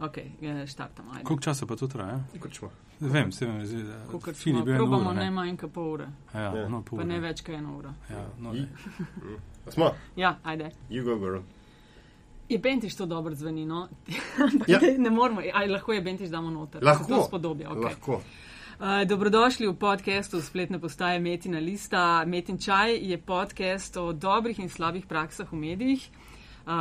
Ok, štartamo. Koliko časa pa to traja? Vem, se vem, zdi, da Kolikor Filip je eno probamo ne? manj kot pol ure, Ja, Ja. no, pol pa ne ure. več kot eno uro. Ja, no, Smo, Ja, ajde. you go girl. Je Bentiš to dobro zveni, no? Ja. ja. ne moramo, aj lahko je Bentiš damo noter. Lahko. To spodobja, ok. Lahko. Uh, dobrodošli v podkastu spletne postaje Metina Lista. Metin Čaj je podcast o dobrih in slabih praksah v medijih,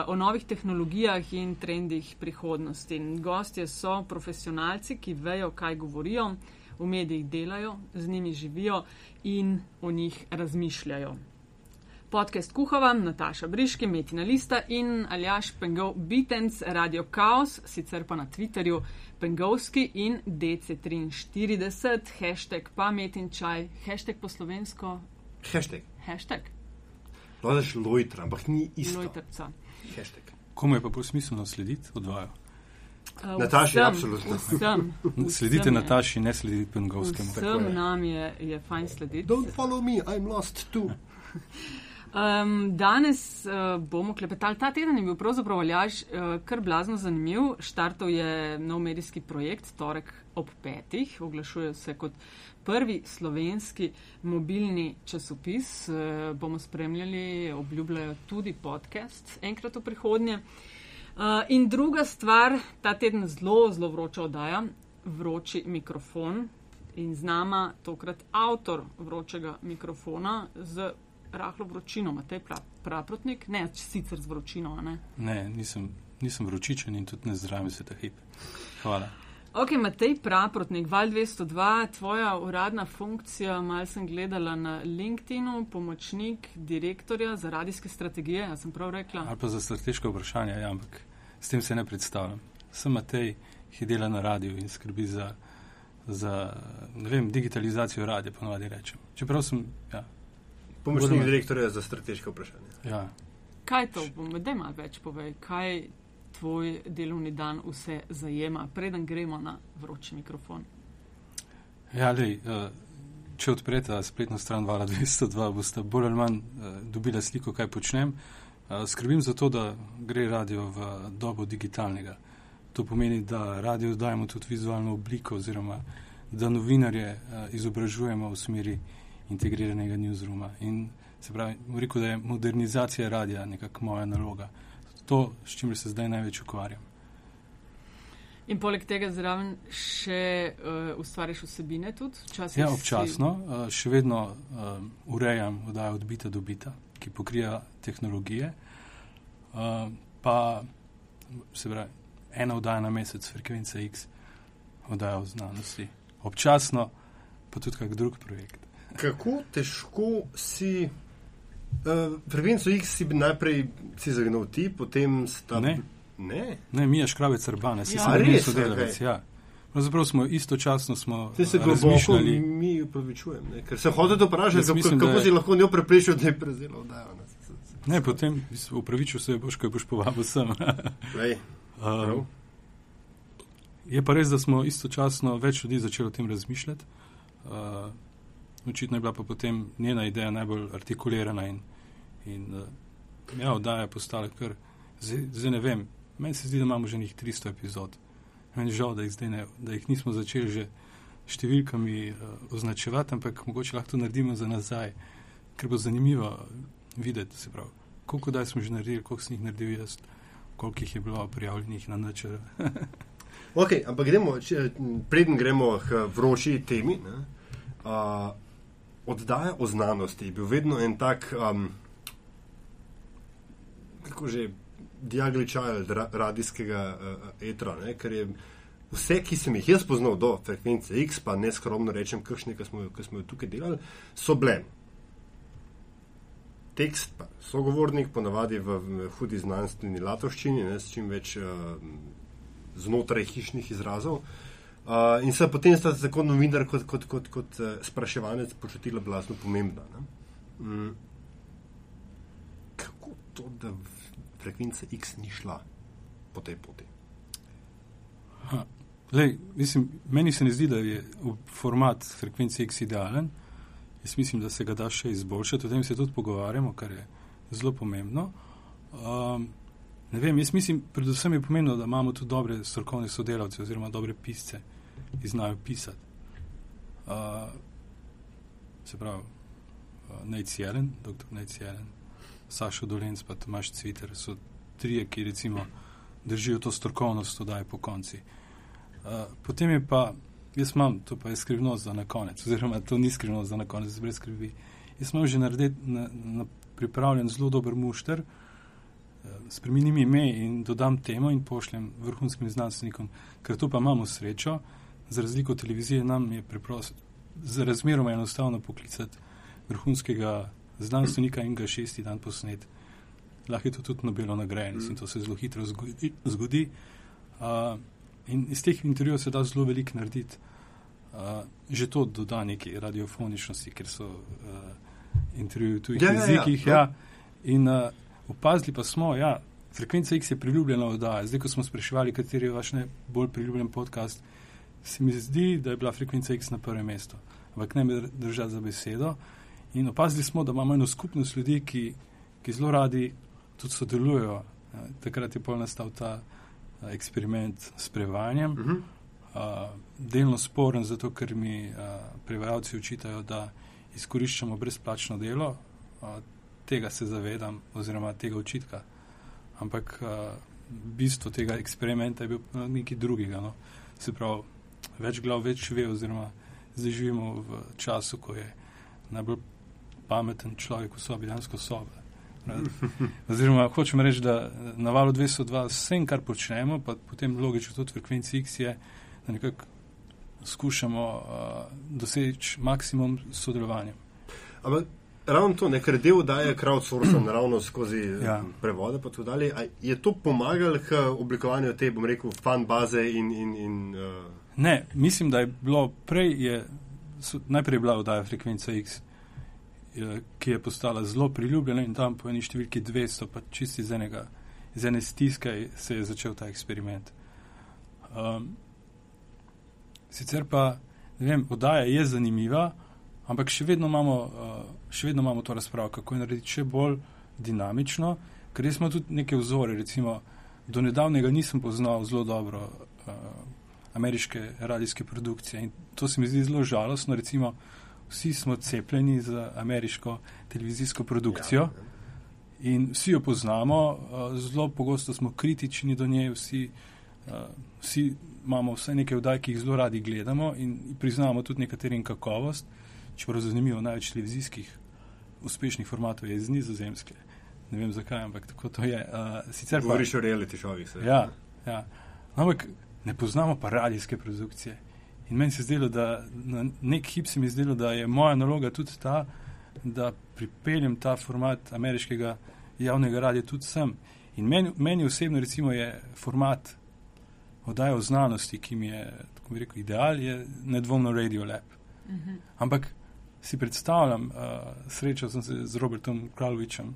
o novih tehnologijah in trendih prihodnosti. Gostje so profesionalci, ki vejo, kaj govorijo, v medijih delajo, z njimi živijo in o njih razmišljajo. Podcast kuhava Nataša Briški, Metina Lista in Aljaš Pengov Bitens, Radio Chaos, sicer pa na Twitterju Pengovski in DC43, hashtag pa Metin Čaj, hashtag po slovensko, Hashtag. hashtag Lažeš lojtra, ampak ni isto. Lojtrca. Hashtag. Komu je pa bolj smiselno slediti odvaju? Uh, Nataši, vsem, absolutno. Vsem, Sledite vsem Nataši, ne sledite Pengovskemu. Tako Vsem je. nam je, je fajn slediti. Don't follow me, I'm lost too. Um, danes uh, bomo klepetali. Ta teden je bil pravzaprav aljaž uh, kar blazno zanimiv. Štartov je nov medijski projekt, torek ob petih. Oglašuje se kot prvi slovenski mobilni časopis. Uh, bomo spremljali, obljubljajo tudi podcast enkrat v prihodnje. Uh, in druga stvar, ta teden zelo, zelo vroča oddaja, vroči mikrofon. In z nama tokrat avtor vročega mikrofona z rahlo vročino, Matej pra, Praprotnik, ne sicer z vročino. Ne? Ne, nisem, nisem vročičen in tudi ne zdravim se ta hip. Hvala. Ok, Matej Praprotnik, Val 202, tvoja uradna funkcija, mal sem gledala na LinkedIn-u, pomočnik direktorja za radijske strategije, jaz sem prav rekla. Ali pa za strateško vprašanje, ja, ampak s tem se ne predstavljam. Sem Matej, ki dela na radiju in skrbi za, za ne vem, digitalizacijo radia, ponovadi rečem. Čeprav sem, ja, Pomočnik Budemo- direktorja za strateške vprašanja. ja. Kaj to bom, da malo več povej, kaj tvoj delovni dan vse zajema, preden gremo na vroči mikrofon. Ja, lej, eh, če odprete spletno stran Vala 202, boste bolj ali manj eh, dobili sliko, kaj počnem. Eh, Skrbim za to, da gre radio v dobo digitalnega. To pomeni, da radio dajemo tudi vizualno obliko, oziroma da novinarje izobražujemo v smeri integriranega newsrooma. In se pravi, rekel, da je modernizacija radia nekako moja naloga. To, s čimer se zdaj največ ukvarjam. In poleg tega zraven še uh, ustvariš vsebine tudi? Včasih Ja, si- občasno. Uh, še vedno um, urejam oddajo od bita do bita, ki pokrija tehnologije. Uh, pa se pravi, ena oddaja na mesec, frekvenca X, oddaja o znanosti. Občasno pa tudi kak drug projekt. Kako težko si. Uh, Frekvenco X si najprej si zagnal ti, potem sta. Ne. Ne. Ne, Mija ŠkravecRbane, si Ja. sem res? sodelavec. Okej. Ja. Pravzaprav smo istočasno smo Ti se uh, globoko razmišljali. mi upravičujem, ne? ker sem hotel vprašati, kako, mislim, kako je- si lahko njo preprečil, da je prezelo. Da, Ne, potem upravičil se boš, ko boš povabil sem. Lej, prav. Um, je pa res, da smo istočasno več ljudi začeli o tem razmišljati. Uh, očitno je bila pa potem njena ideja najbolj artikulirana in, in uh, ja, oddaja je postala kar. Zdaj, zdaj ne vem, meni se zdi, da imamo že njih 300 epizod. Meni žal, da jih, ne, da jih nismo začeli že številkami uh, označevati, ampak mogoče lahko to naredimo za nazaj, ker bo zanimivo videti, se pravi, koliko daj smo že naredili, koliko sem jih naredil jaz, koliko jih je bilo prijavljenih na načr. Ok, ampak gremo, če, preden gremo k vroči temi. Ne, uh, oddaja o znanosti je bil vedno en tak, um, kako že, diagličaj ra, radijskega uh, etra, ne, ker je vse, ki sem jih jaz poznal do frekvence X, pa ne skromno rečem, kakšne, ki smo, ki smo jo tukaj delali, so bile. Tekst, pa sogovornik, ponavadi v, v hudi znanstveni latovščini, ne, s čim več uh, znotraj hišnih izrazov. Uh, in se potem sta tako novinar kot, kot, kot, kot uh, spraševanec počutila blazno pomembna. Ne? Mm. Kako to, da frekvenca X ni šla po tej poti? Lej, mislim, meni se ne zdi, da je format frekvence X idealen. Jaz mislim, da se ga da še izboljšati, o tem se tudi pogovarjamo, kar je zelo pomembno. Um, Ne vem, jaz mislim, predvsem je pomenilo, da imamo tudi dobre strokovne sodelavce oziroma dobre pisce, ki znajo pisati. Uh, se pravi, uh, Nate Jelen, dr. Nate Jelen, Sašo Dolenc, pa Tomaš Cviter so trije, ki recimo držijo to strokovnost, da je po konci. Uh, potem je pa, jaz imam, to pa je skrivnost za na konec, oziroma to ni skrivnost za na konec, brez skrbi. Jaz imam že narediti, na, na pripravljen zelo dober mušter, uh, spremenim ime in dodam temo in pošljem vrhunskim znanstvenikom, ker to pa imamo srečo, za razliko od televizije nam je preprosto, za razmeroma enostavno poklicati vrhunskega znanstvenika in ga šesti dan posnet. Lahko je to tudi Nobelo nagrajen mm. in to se zelo hitro zgodi. zgodi. Uh, in iz teh intervjujev se da zelo veliko narediti. Uh, že to doda neki radiofoničnosti, ker so uh, intervjuji v tujih ja, jezikih. Ja, ja. Ja. In uh, opazili pa smo, da ja, frekvenca X je priljubljena oddaja. Zdaj, ko smo spraševali, kateri je vaš najbolj priljubljen podcast, se mi zdi, da je bila frekvenca X na prvem mestu. Ampak ne me držati za besedo. In opazili smo, da imamo eno skupnost ljudi, ki, ki zelo radi tudi sodelujejo. Takrat je pol nastal ta eksperiment s prevajanjem. Uh -huh. uh, delno sporen, zato ker mi uh, prevajalci učitajo, da izkoriščamo brezplačno delo. Uh, tega se zavedam, oziroma tega učitka. Ampak uh, bistvo tega eksperimenta je bil nekaj drugega. No. Se pravi, več glav, več ve, oziroma zdaj živimo v času, ko je najbolj pameten človek v sobi, dansko sobo. Oziroma, hočem reči, da na valu 202 vse, kar počnemo, pa potem logično tudi frekvenci X je, da nekako skušamo uh, doseči maksimum sodelovanja. Ampak ravno to, nekaj del daje crowdsourcing ravno skozi ja. prevode, pa tudi dalje. Je to pomagalo k oblikovanju te, bom rekel, fan baze in. in, in uh... Ne, mislim, da je bilo prej, je, so, najprej je bila oddaja frekvenca X ki je postala zelo priljubljena in tam po eni številki 200, pa čisti iz, enega, iz ene stiske se je začel ta eksperiment. Um, sicer pa, ne vem, oddaja je zanimiva, ampak še vedno imamo, uh, še vedno imamo to razpravo, kako je narediti še bolj dinamično, ker smo tudi neke vzore, recimo, do nedavnega nisem poznal zelo dobro uh, ameriške radijske produkcije in to se mi zdi zelo žalostno, recimo, vsi smo cepljeni z ameriško televizijsko produkcijo ja, in vsi jo poznamo, eh, zelo pogosto smo kritični do nje, vsi, eh, vsi imamo vse neke vdaj, ki jih zelo radi gledamo in priznamo tudi nekaterim kakovost, čeprav zanimivo, največ televizijskih uspešnih formatov je iz nizozemske. Ne vem zakaj, ampak tako to je. Uh, Govoriš o reality šovih. Ja, ja. Ampak ne poznamo pa radijske produkcije. In meni se je zdelo, da na nek hip se mi je zdelo, da je moja naloga tudi ta, da pripeljem ta format ameriškega javnega radia tudi sem. In meni, meni osebno recimo je format oddaje o znanosti, ki mi je, tako bi rekel, ideal, je nedvomno Radio Lab. Uh mhm. -huh. Ampak si predstavljam, uh, srečal sem se z Robertom Kralvičem,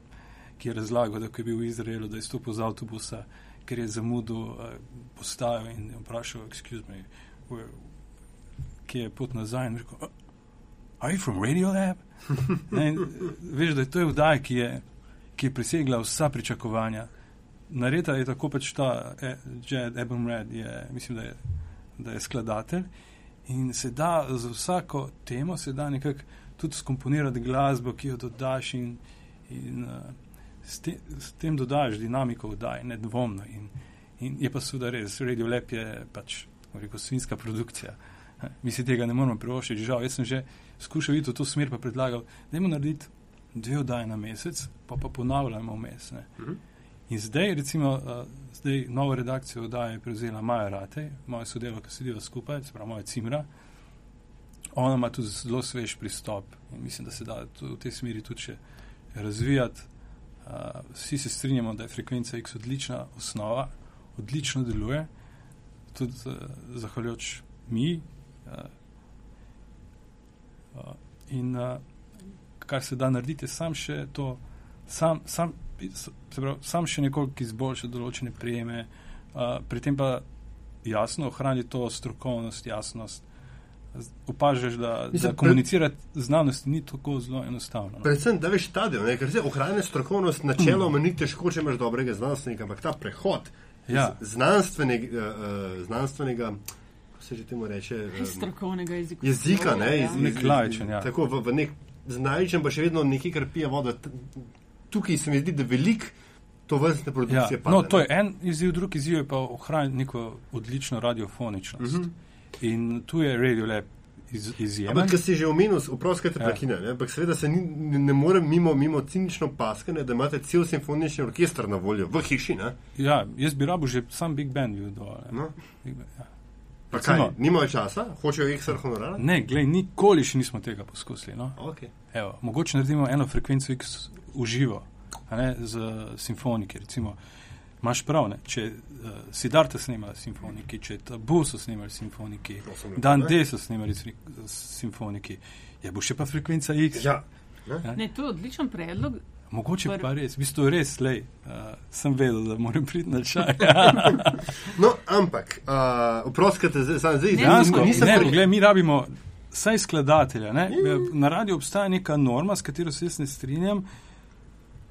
ki je razlagal, da ko je bil v Izraelu, da je stopil z avtobusa, ker je zamudil uh, postajo in vprašal, excuse me, where, ki je pot nazaj in rekel: Are you from Radio Lab? ne, veš, da je to vdaj, ki je, ki je presegla vsa pričakovanja. Nareda je tako pač ta e, Jed Ebon Red, je, mislim, da je, da je skladatelj in se da za vsako temo se da nekako tudi skomponirati glasbo, ki jo dodaš in, in uh, s, te, s tem dodaš dinamiko vdaj, nedvomno. In, in je pa seveda res, Radio Lab je pač, rekel, svinska produkcija. Mi si tega ne moramo privoščiti, žal. Jaz sem že skušal iti v to smer, pa predlagal, da imamo narediti dve oddaje na mesec, pa pa ponavljamo vmes. Mhm. In zdaj, recimo, uh, zdaj novo redakcijo oddaje je prevzela Maja Rate, moja sodelavka, ki sediva skupaj, se pravi moja cimra. Ona ima tudi zelo svež pristop in mislim, da se da v tej smeri tudi še razvijati. Uh, vsi se strinjamo, da je frekvenca X odlična osnova, odlično deluje, tudi uh, zahvaljujoč mi, Uh, in uh, kar se da narediti, sam še to, sam, sam, pravi, sam še nekoliko izboljša določene prijeme, uh, pri tem pa jasno ohraniti to strokovnost, jasnost, opažaš, da, Mislim, da komunicirati znanost ni tako zelo enostavno. No. Predvsem, da veš ta del, ne? ker se ohranja strokovnost, načeloma ni težko, če imaš dobrega znanstvenika, ampak ta prehod Ja. z znanstvenega, uh, znanstvenega, se že temu reče, um, Strokovnega jezika. jezika, ne, iz, iz, Nek laičen, ja. Tako v, v nek znajčen, pa še vedno nekaj, kar pije vodo. T- Tukaj se mi zdi, da velik to vrstne Ja, produkcije pade. no, to je en izziv, drugi izziv je pa ohraniti neko odlično radiofoničnost. Mhm. In tu je Radio Lab iz, izjemen. Ampak, ker si že omenil, oprosti, te Ja. prekine, ne? ampak seveda se ni, ne, ne morem mimo, mimo cinično paskanje, da imate cel simfonični orkester na voljo v hiši. Ne? Ja, jaz bi rabo že sam Big Band bil dol. No? Big Band, ja. Pa kaj, Recimo- nimajo časa, hočejo ekstra honorar? Ne, glej, nikoli še nismo tega poskusili. No? Okay. Evo, mogoče naredimo eno frekvenco X v živo, a ne z simfoniki. Recimo, imaš prav, ne? če uh, Sidarta snema simfoniki, če Tabu so snemali simfoniki, Dan ne? D so snemali si- simfoniki, je bo še pa frekvenca X. Ja. Ne, to je odličen predlog. Mogoče Pr- pa res, v bistvu res, lej, uh, sem vedel, da moram priti na čaj. No, ampak, uh, oprostite, zdaj zdaj Ne, Dejansko, nisem ne, pri- poglej, mi rabimo saj skladatelja. Ne? Ja. Na radiju obstaja neka norma, s katero se jaz ne strinjam.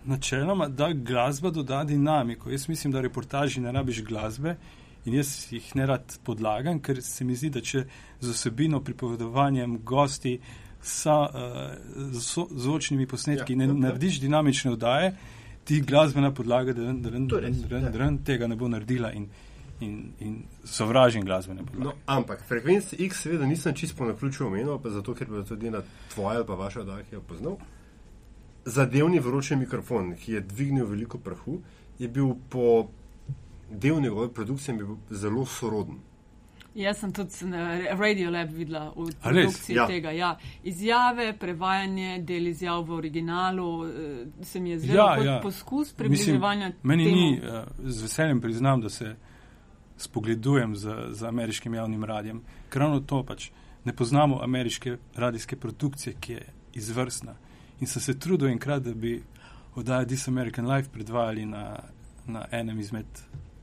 Načeloma, da glasba doda dinamiko. Jaz mislim, da reportaži ne rabiš glasbe in jaz jih ne rad podlagam, ker se mi zdi, da če z osebino, pripovedovanjem, gosti, sa, uh, z zvočnimi posnetki Ja, ne ja, ja. narediš dinamične oddaje, ti glasbena podlaga dren, dren, To je res, dren, dren, ja. dren, tega ne bo naredila in, in, in sovražim glasbene podlage. No, ampak frekvence X, seveda, nisem čisto po naključju omenil, pa zato, ker bi tudi na tvoje ali pa vaše oddaje, poznal. Zadevni vroči mikrofon, ki je dvignil veliko prahu, je bil po del njegove produkcije zelo soroden. Jaz sem tudi na Radio Lab videla v produkciji Ja. tega. Ja. Izjave, prevajanje, del izjav v originalu eh, se mi je zdelo Ja, kot ja. poskus približevanja. Meni temu. ni, uh, z veseljem priznam, da se spogledujem z, z ameriškim javnim radijem, ker ravno to pač ne poznamo ameriške radijske produkcije, ki je izvrstna. In sem se trudil enkrat, da bi oddajo This American Life predvajali na, na enem izmed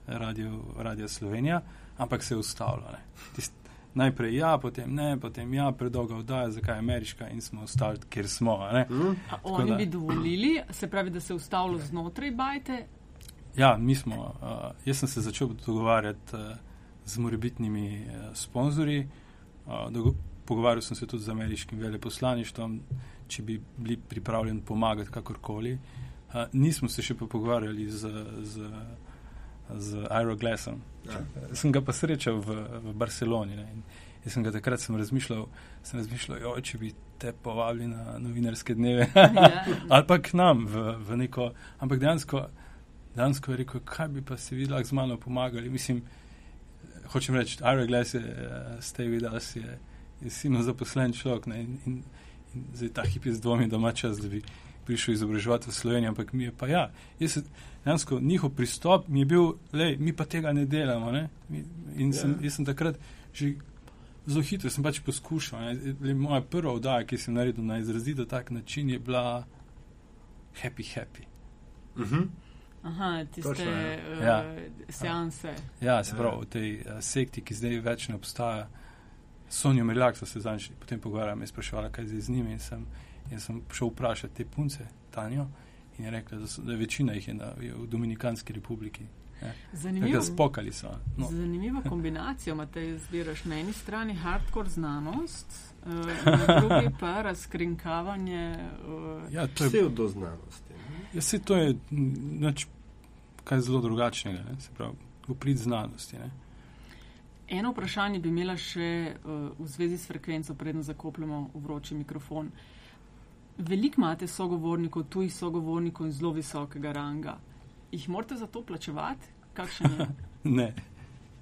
radio, radio Slovenija, ampak se je ustavilo. ne. Tist, najprej ja, potem ne, potem ja, predolga oddaja, zakaj je ameriška in smo ostali, kjer smo. A Oni da- bi dovolili, se pravi, da se je ustavilo znotraj bajte. Ja, mi smo. Uh, jaz sem se začel dogovarjati uh, z morebitnimi uh, sponzorji. Uh, dogo pogovarjal sem se tudi z ameriškim veleposlaništvom, če bi bili pripravljeni pomagati kakorkoli. Uh, nismo se še pa pogovarjali z, z, z Aeroglassom. Ja. Sem ga pa srečal v, v Barceloni. Ne, in jaz sem ga takrat sem razmišljal, sem razmišljal joj, če bi te povabili na novinarske dneve. Ja. ali pa k nam v, v neko. Ampak dejansko, dejansko je rekel, kaj bi pa se vi lahko z mano pomagali. Mislim, hočem reči, Aeroglass je, uh, stay with us, je, je silno zaposlen človek ne, in, in zdaj ta hip je z dvomi, da ima čas, da bi prišel izobraževati v Slovenijo, ampak mi je pa ja. Jaz dejansko njihov pristop mi je bil, lej, mi pa tega ne delamo. Ne? Mi, in sem, Ja. jaz sem takrat že zelo hitro sem pač poskušal. Ne? Le Moja prva oddaja, ki sem naredil na izrazito tak način, je bila happy, happy. Uh -huh. Aha, tiste Točno, ja. uh, Ja. seanse. Ja, se Ja. pravi, v tej uh, sekti, ki zdaj več ne obstaja. Sonjo Mirjak so se zanj potem pogovarjali, me je sprašvala, kaj zdaj z njimi. In sem, in sem šel vprašati te punce, Tanjo, in je rekla, da, so, da večina jih je, na, je v Dominikanski republiki. Zanimivo. Nekaj spokali so. No. Zanimivo kombinacijo imate, zbiraš na eni strani hardcore znanost, uh, na drugi pa razkrinkavanje. Uh, Ja, to je, Pseudoznanosti. ja, se to je mm, nič kaj zelo drugačnega, ne? se pravi, v prid znanosti. Ne? Eno vprašanje bi imela še uh, v zvezi s frekvenco, predno zakopljamo v vroči mikrofon. Veliko imate sogovornikov, tujih sogovornikov in zelo visokega ranga. Jih morate za to plačevati? Kakšen je? Ne,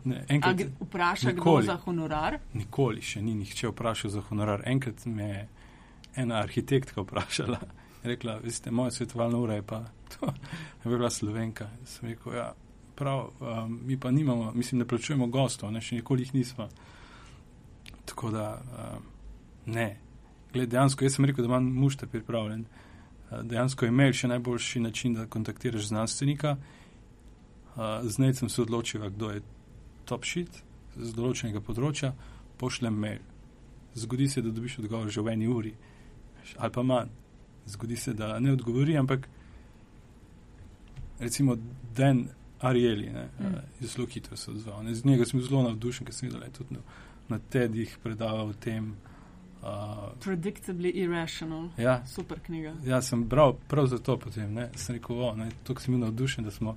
ne. Enkrat, vpraša kdo nikoli. za honorar? Nikoli še ni nihče vprašal za honorar. Enkrat me je ena arhitektka vprašala. Rekla, veste, moja svetovalna ura je pa to, je bila slovenka. Sem rekel, ja, prav, um, mi pa nimamo, mislim, ne plačujemo gostov, ne, še nikoli jih nismo. Tako da, um, ne. Gled, dejansko, jaz sem rekel, da imam mušter pripravljen. Uh, Dejansko je mail še najboljši način, da kontaktiraš znanstvenika. Uh, Zdaj sem se odločil, kdo je top shit z določenega področja, pošljem mail. zgodi se, da dobiš odgovor že v eni uri, ali pa manj. Zgodi se, da ne odgovori, ampak recimo Dan Arieli ne, mm. je zelo hitro se odzval. Ne. Z njega sem zelo navdušen, ker sem videl, da je tudi na, na TED-ih predaval o tem. Uh, Predictably irrational. Ja, super knjiga. Ja, sem bral prav zato potem, ne, sem rekel, o, ne, tukaj sem bil navdušen, da smo,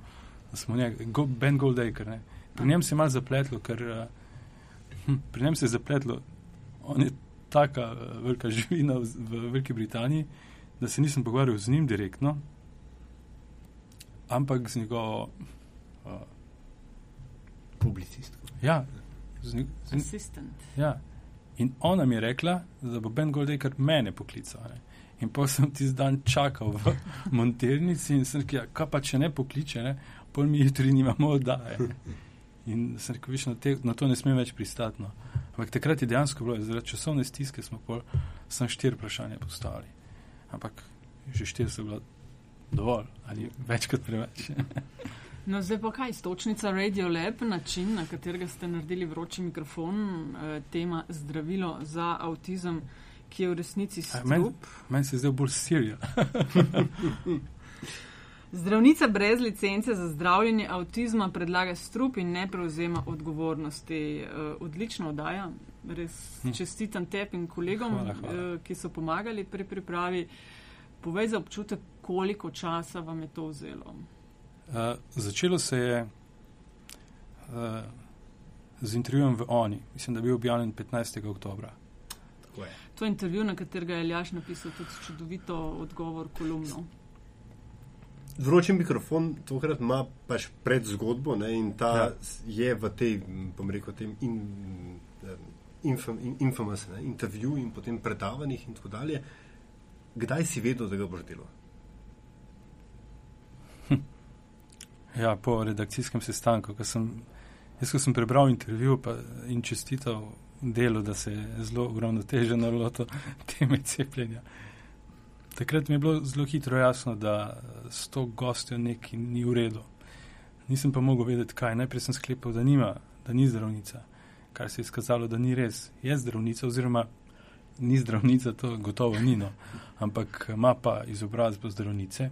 da smo njega, Go, Ben Goldaker, ne. Pri njem se je malo zapletlo, ker uh, hm, pri njem se je zapletlo, on je taka uh, velika živina v, v Veliki Britaniji, da se nisem pogovarjal z njim direktno, ampak z njegovo uh, publicistko. Ja, z njegovo. Ja. In ona mi je rekla, da bo Ben Goldaker mene poklical. Ne. In pa sem ti dan čakal v monternici in sem rekel, ja, kaj pa če ne pokliče, ne, pol mi jutri nimamo oddaje. In sem rekel, viš, na, te, na to ne smem več pristati. No. Ampak takrat je dejansko bilo, zaradi časovne stiske smo pol, sem štiri vprašanja postavili. Ampak že štiri so bila dovolj ali več kot preveč. No, zdaj pa kaj, stočnica Radio Lab, način, na katerega ste naredili vroči mikrofon, eh, tema zdravilo za avtizem, ki je v resnici strup. Meni men se zdaj bolj sirija. Zdravnica brez licence za zdravljenje avtizma predlaga strup in ne prevzema odgovornosti. Uh, odlično oddaja, res hm. čestitam tebi in kolegom, hvala, hvala. Uh, ki so pomagali pri pripravi. Povej za občutek, koliko časa vam je to vzelo. Uh, začelo se je uh, z intervjujem v Oni, mislim, da je bil objavljen 15. oktober. To je intervju, na katerega je Ljaš napisal tudi čudovito odgovor kolumno. Vroči mikrofon tokrat ima pač pred zgodbo ne, in ta ja. je v tej, bom rekel, tem in, infam, in, infamous ne, intervju in potem predavanjih in tako dalje. Kdaj si vedel, da ga boš delal? Ja, po redakcijskem sestanku, ko sem, jaz, ko sem prebral intervju in čestital delo, da se je zelo uravnoteženo loto teme cepljenja. Takrat mi je bilo zelo hitro jasno, da s to gostjo nekaj ni v redu. Nisem pa mogel vedeti, kaj. Najprej sem sklepal, da, nima, da ni zdravnica, kar se je izkazalo, da ni res. Je zdravnica, oziroma ni zdravnica, to gotovo ni, no. ampak ima pa izobrazbo zdravnice.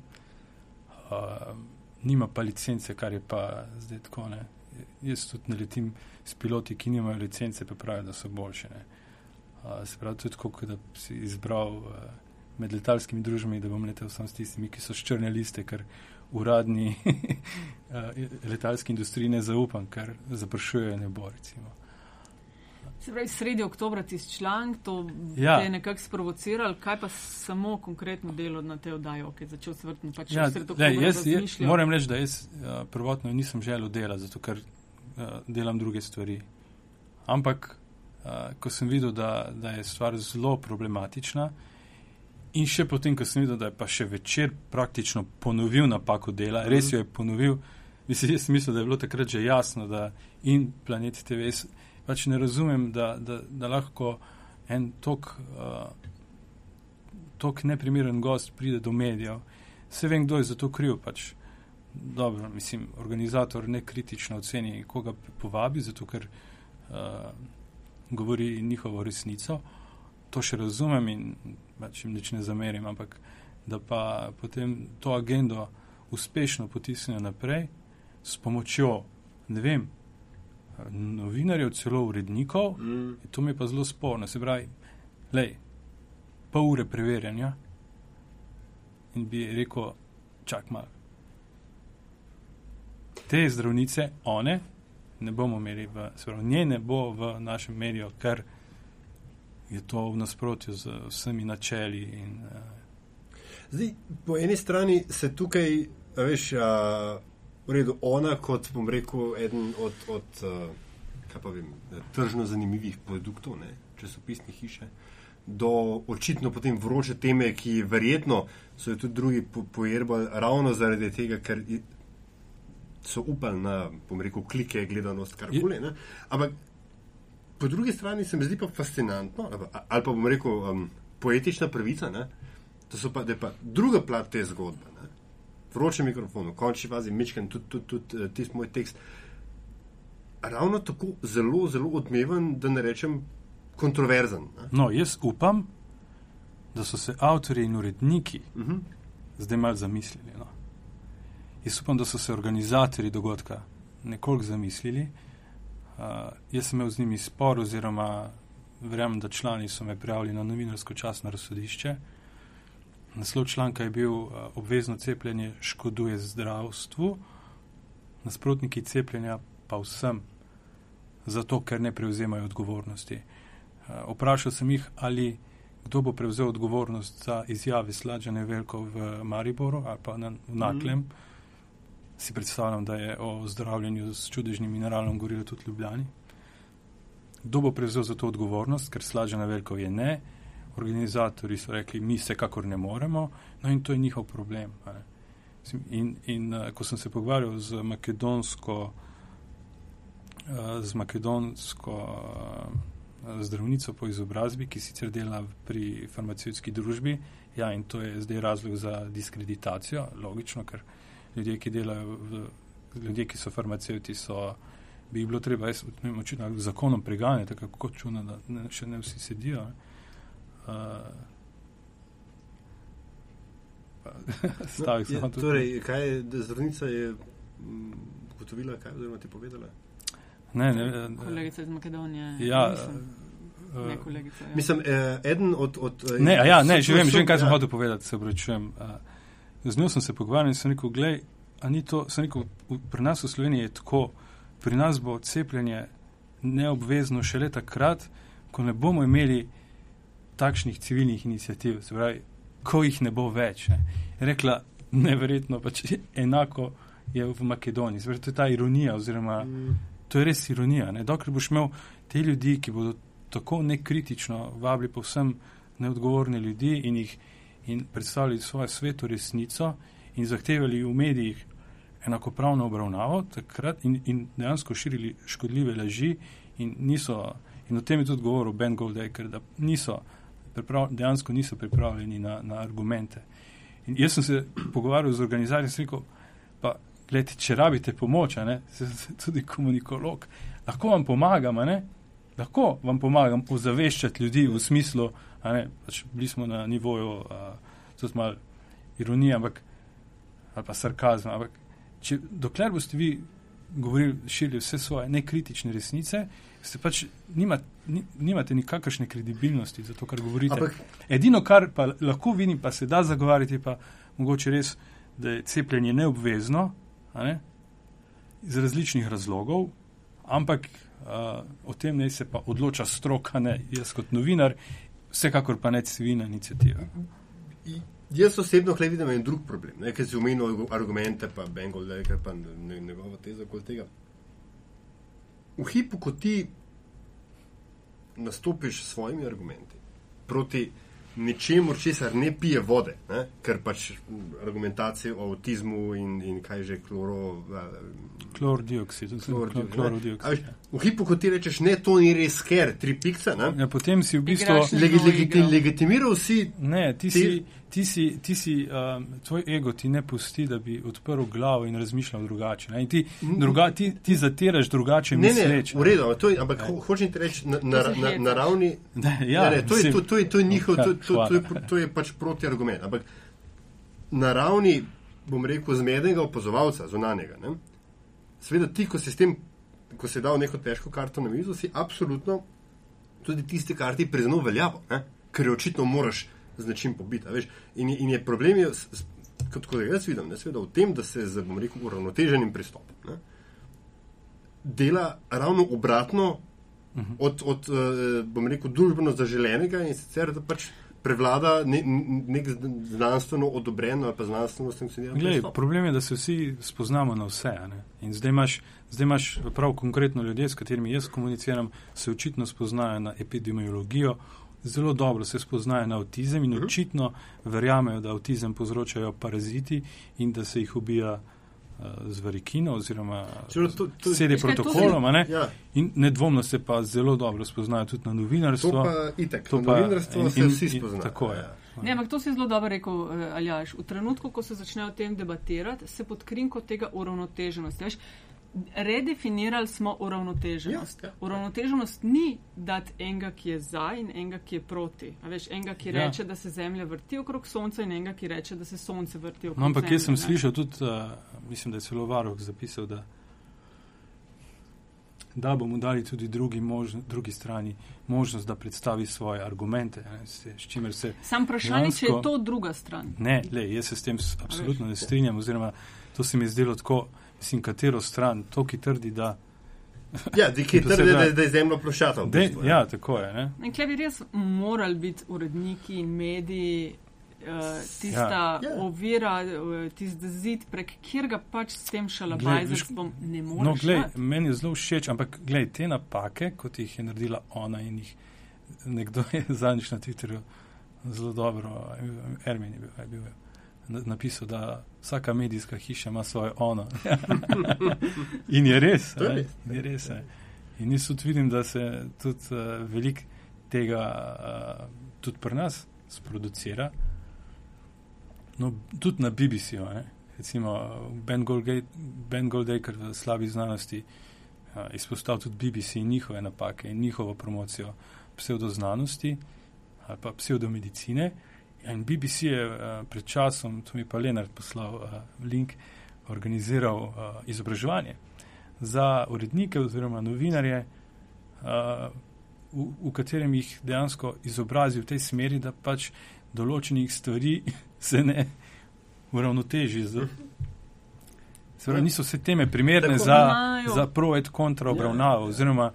Uh, nima pa licence, kar je pa zdaj tako. Ne. Jaz tudi ne letim s piloti, ki nimajo licence, pa pravijo, da so boljše. Uh, se pravi, tudi tako, da si izbral uh, med letalskimi družbami, da bom letel sam s tistimi, ki so ščrne liste, ker uradni letalski industriji ne zaupam, ker zapršujejo nebo. Recimo. Se pravi, sredi oktobra ti članek, to ja. je nekako sprovociral, kaj pa samo konkretno delo na te oddaje, ki je začel svrtno pač ja, ne, jaz, jaz Moram reči, da jaz uh, prvotno nisem želel delati, zato ker uh, delam druge stvari. Ampak, uh, ko sem videl, da, da je stvar zelo problematična in še potem, ko sem videl, da je pa še večer praktično ponovil napako dela, res jo je ponovil, mislim, jaz mislim, da je bilo takrat že jasno, da in Planet TV pač ne razumem, da, da, da lahko en tok, uh, tok neprimeren gost pride do medijev. Vse vem, kdo je za to kriv. Pač. Dobro, mislim, organizator ne kritično oceni, koga povabi, zato ker uh, govori njihovo resnico. To še razumem in pač jim nič ne zamerim, ampak da pa potem to agendo uspešno potisnejo naprej s pomočjo, ne vem, novinarjev, celo urednikov, mm. to mi je pa zelo sporno. Se pravi, lej, pol ure preverjanja in bi rekel, čak mal. Te zdravnice, one, ne bomo imeli, v, pravi, nje ne bo v našem mediju, ker je to v nasprotju z vsemi načeli. In, uh, Zdaj, po eni strani se tukaj, veš, uh, v redu, ona, kot bom rekel, eden od, od uh, vem, tržno zanimivih produktov, ne, časopisne hiše, do očitno potem vroče teme, ki verjetno so jo tudi drugi po, pojerbali ravno zaradi tega, ker so upali na, bom rekel, klike, gledanost, kar koli. Ampak po drugi strani se mi zdi pa fascinantno, ali pa, ali pa bom rekel, um, poetična pravica, ne, pa, da je pa druga plat te zgodbe. Ne vročem mikrofonu, končni fazi, mečkam tudi, tudi, tudi uh, tisti moj tekst. Ravno tako zelo, zelo odmeven, da ne rečem kontroverzen. Ne? No, jaz upam, da so se avtori in uredniki uh -huh. zdaj mal zamislili. No. Jaz upam, da so se organizatori dogodka nekoliko zamislili. Uh, jaz sem imel z njimi spor, oziroma verjamem, da člani so me prijavili na novinarsko časno razsodišče. Naslov članka je bil uh, Obvezno cepljenje škoduje zdravstvu, nasprotniki cepljenja pa vsem, zato ker ne prevzemajo odgovornosti. Uh, vprašal sem jih, ali kdo bo prevzel odgovornost za izjave Slađane Velko v Mariboru ali pa na, v Naklem. Mm. Si predstavljam, da je o zdravljenju s čudežnim mineralom govorilo tudi Ljubljani. Kdo bo prevzel za to odgovornost, ker Slađana Velko je ne, organizatori so rekli, mi se kakor ne moremo, no in to je njihov problem. In, in uh, ko sem se pogovarjal z makedonsko, uh, z makedonsko uh, zdravnico po izobrazbi, ki sicer dela pri farmacevtski družbi. Ja, in to je zdaj razlog za diskreditacijo, logično, ker ljudje, ki delajo, v, ljudje, ki so farmacevti, so, bi bilo treba, jaz ne vem, očitno zakonom preganjati, tako kot čuna, da ne, še ne vsi sedijo. Uh, Stavek no, sem tudi. Torej, kaj je zdravnica je mm, ugotovila, kaj je ti povedala? Ne, ne, ne. Kolegica iz Makedonije. Ja, uh, ne, kolegica. Ja. Mislim, eh, eden od. od eh, ne, ja, ne, že vem, že vem, kaj ja. sem hotel povedati, se obračujem. Uh, z njo sem se pogovarjal in sem rekel, gledaj, a ni to, sem rekel, pri nas v Sloveniji je tako, pri nas bo cepljenje neobvezno šele takrat, ko ne bomo imeli takšnih civilnih inicijativ, se pravi, ko jih ne bo več. Ne. Rekla, neverjetno, pač enako je v Makedoniji. Zdaj, to je ta ironija oziroma. Mm to je res ironija. Ne? Dokler boš imel te ljudi, ki bodo tako nekritično vabili povsem neodgovorne ljudi in jih in predstavljali svojo sveto resnico in zahtevali v medijih enakopravno obravnavo takrat in, in dejansko širili škodljive laži in niso, in o tem je tudi govoril Ben Goldeker, da niso, dejansko niso pripravljeni na, na argumente. In jaz sem se pogovarjal z organizacijo in sem rekel, pa Glede, če rabite pomoč, ne, tudi komunikolog, lahko vam pomagam, ne, lahko vam pomagam ozaveščati ljudi v smislu, da pač bili smo na nivoju, tudi malo ironije, ampak ali pa sarkazma. Ampak, če, dokler boste vi govorili, širili vse svoje nekritične resnice, ste pač nimat, ni, nimate nikakršne kredibilnosti za to, kar govorite. Ampak, Edino, kar pa lahko vidim, pa se da zagovarjati, pa mogoče res, da je cepljenje neobvezno ne, iz različnih razlogov, ampak uh, o tem ne se pa odloča stroka, ne jaz kot novinar, vsekakor pa ne civilna inicijativa. Jaz osebno vidim en drug problem, ne, ker si omenil argumente, pa Bengal, da je pa njegova teza okoli tega. V hipu, ko ti nastopiš s svojimi argumenti proti ničemu, česar ne pije vode, ne? ker pač argumentacije o avtizmu in, in kaj že kloro. Klorodioksid, klorodioksid. V hipu, ko ti rečeš, ne, to ni res, ker tri pikce. Ja, potem si v bistvu legi, legi, legitimiral si. Ne, ti si. Ti si, ti si um, tvoj ego ti ne pusti, da bi odprl glavo in razmišljal drugače. Ti, druga, ti, ti zatiraš drugače ne, misleč. Ne, v redu, to je, ampak ho, hočem ti reči na, na, na, na ravni. Ne, ja, ne, ne, to, je, to, to, je, to je njihov, to, to, to, je, to je pač protiargument. Ampak na ravni, bom rekel, zmednega opazovalca, zunanjega. Sveda ti, ko si s tem ko si dal neko težko karto na mizo, si absolutno tudi tiste karti priznal veljavo, ne? ker jo očitno moraš z nečim pobiti. In, in je problem, je, kot, kot jaz vidim, ne, seveda, v tem, da se z rekel, uravnoteženim pristopom ne, dela ravno obratno uh mhm. -huh. od, od uh, bom rekel, družbeno zaželenega in sicer da pač prevlada ne, nek znanstveno odobren ali pa znanstveno sankcioniran. Problem je, da se vsi spoznamo na vse. In zdaj imaš, zdaj imaš prav konkretno ljudje, s katerimi jaz komuniciram, se očitno spoznajo na epidemiologijo, zelo dobro se spoznajo na avtizem in mhm. očitno verjamejo, da avtizem povzročajo paraziti in da se jih ubija z varikino oziroma sedi protokolom. Ne? Ja. In nedvomno se pa zelo dobro spoznajo tudi na novinarstvu. To pa itek, to pa novinarstvo in, se vsi spoznajo. Tako je. Ja. Ne, ampak to si zelo dobro rekel, uh, Aljaš. V trenutku, ko se začnejo o tem debatirati, se pod krinko tega uravnoteženosti. Veš, redefinirali smo uravnoteženost. Ja, ja. Uravnoteženost ni dati enega, ki je za in enega, ki je proti. A veš, enega, ki Ja. reče, da se Zemlja vrti okrog Sonca in enega, ki reče, da se Sonce vrti okrog No, ampak Zemlje. jaz sem ne. slišal tudi, uh, mislim, da je celo varuh zapisal, da, da bomo dali tudi drugi, možno, drugi strani možnost, da predstavi svoje argumente, ne, s, s čimer se. Sam vprašanje, če je Dejansko- to druga stran. Ne, le, jaz se s tem absolutno ne strinjam, oziroma to se mi je zdelo tako, mislim, katero stran, to, ki trdi, da. Ja, di, ki trdi, da, da je zemlja ploščata. v bistvu, ja, tako je. Ne? In klej bi res morali biti uredniki in mediji. Uh, tista Ja. ja. ovira, uh, tisti zid, prek katerega pač s tem šalabajzerstvom ne No, moreš. glej, dati. meni je zelo všeč, ampak glej, te napake, kot jih je naredila ona in jih nekdo je zadnjič na Twitterju zelo dobro, Ermin je bil, je bil na- napisal, da vsaka medijska hiša ima svoje ono. in je res. Je res. In je res ne. In jaz tudi vidim, da se tudi uh, veliko tega uh, tudi pri nas sproducira. No, tudi na BBC-ju, ne. recimo Ben Ben Goldacre v slabi znanosti uh, izpostavil tudi BBC in njihove napake in njihovo promocijo pseudoznanosti ali pa pseudomedicine. In BBC je uh, pred časom, to mi pa Lenard poslal uh, link, organiziral uh, izobraževanje za urednike oziroma novinarje, uh, v, v katerem jih dejansko izobrazi v tej smeri, da pač določenih stvari se ne uravnoteži. Z, se pravi, niso vse teme primerne Tako. za, Imajo. za pro et kontra Ja, obravnavo, ja. oziroma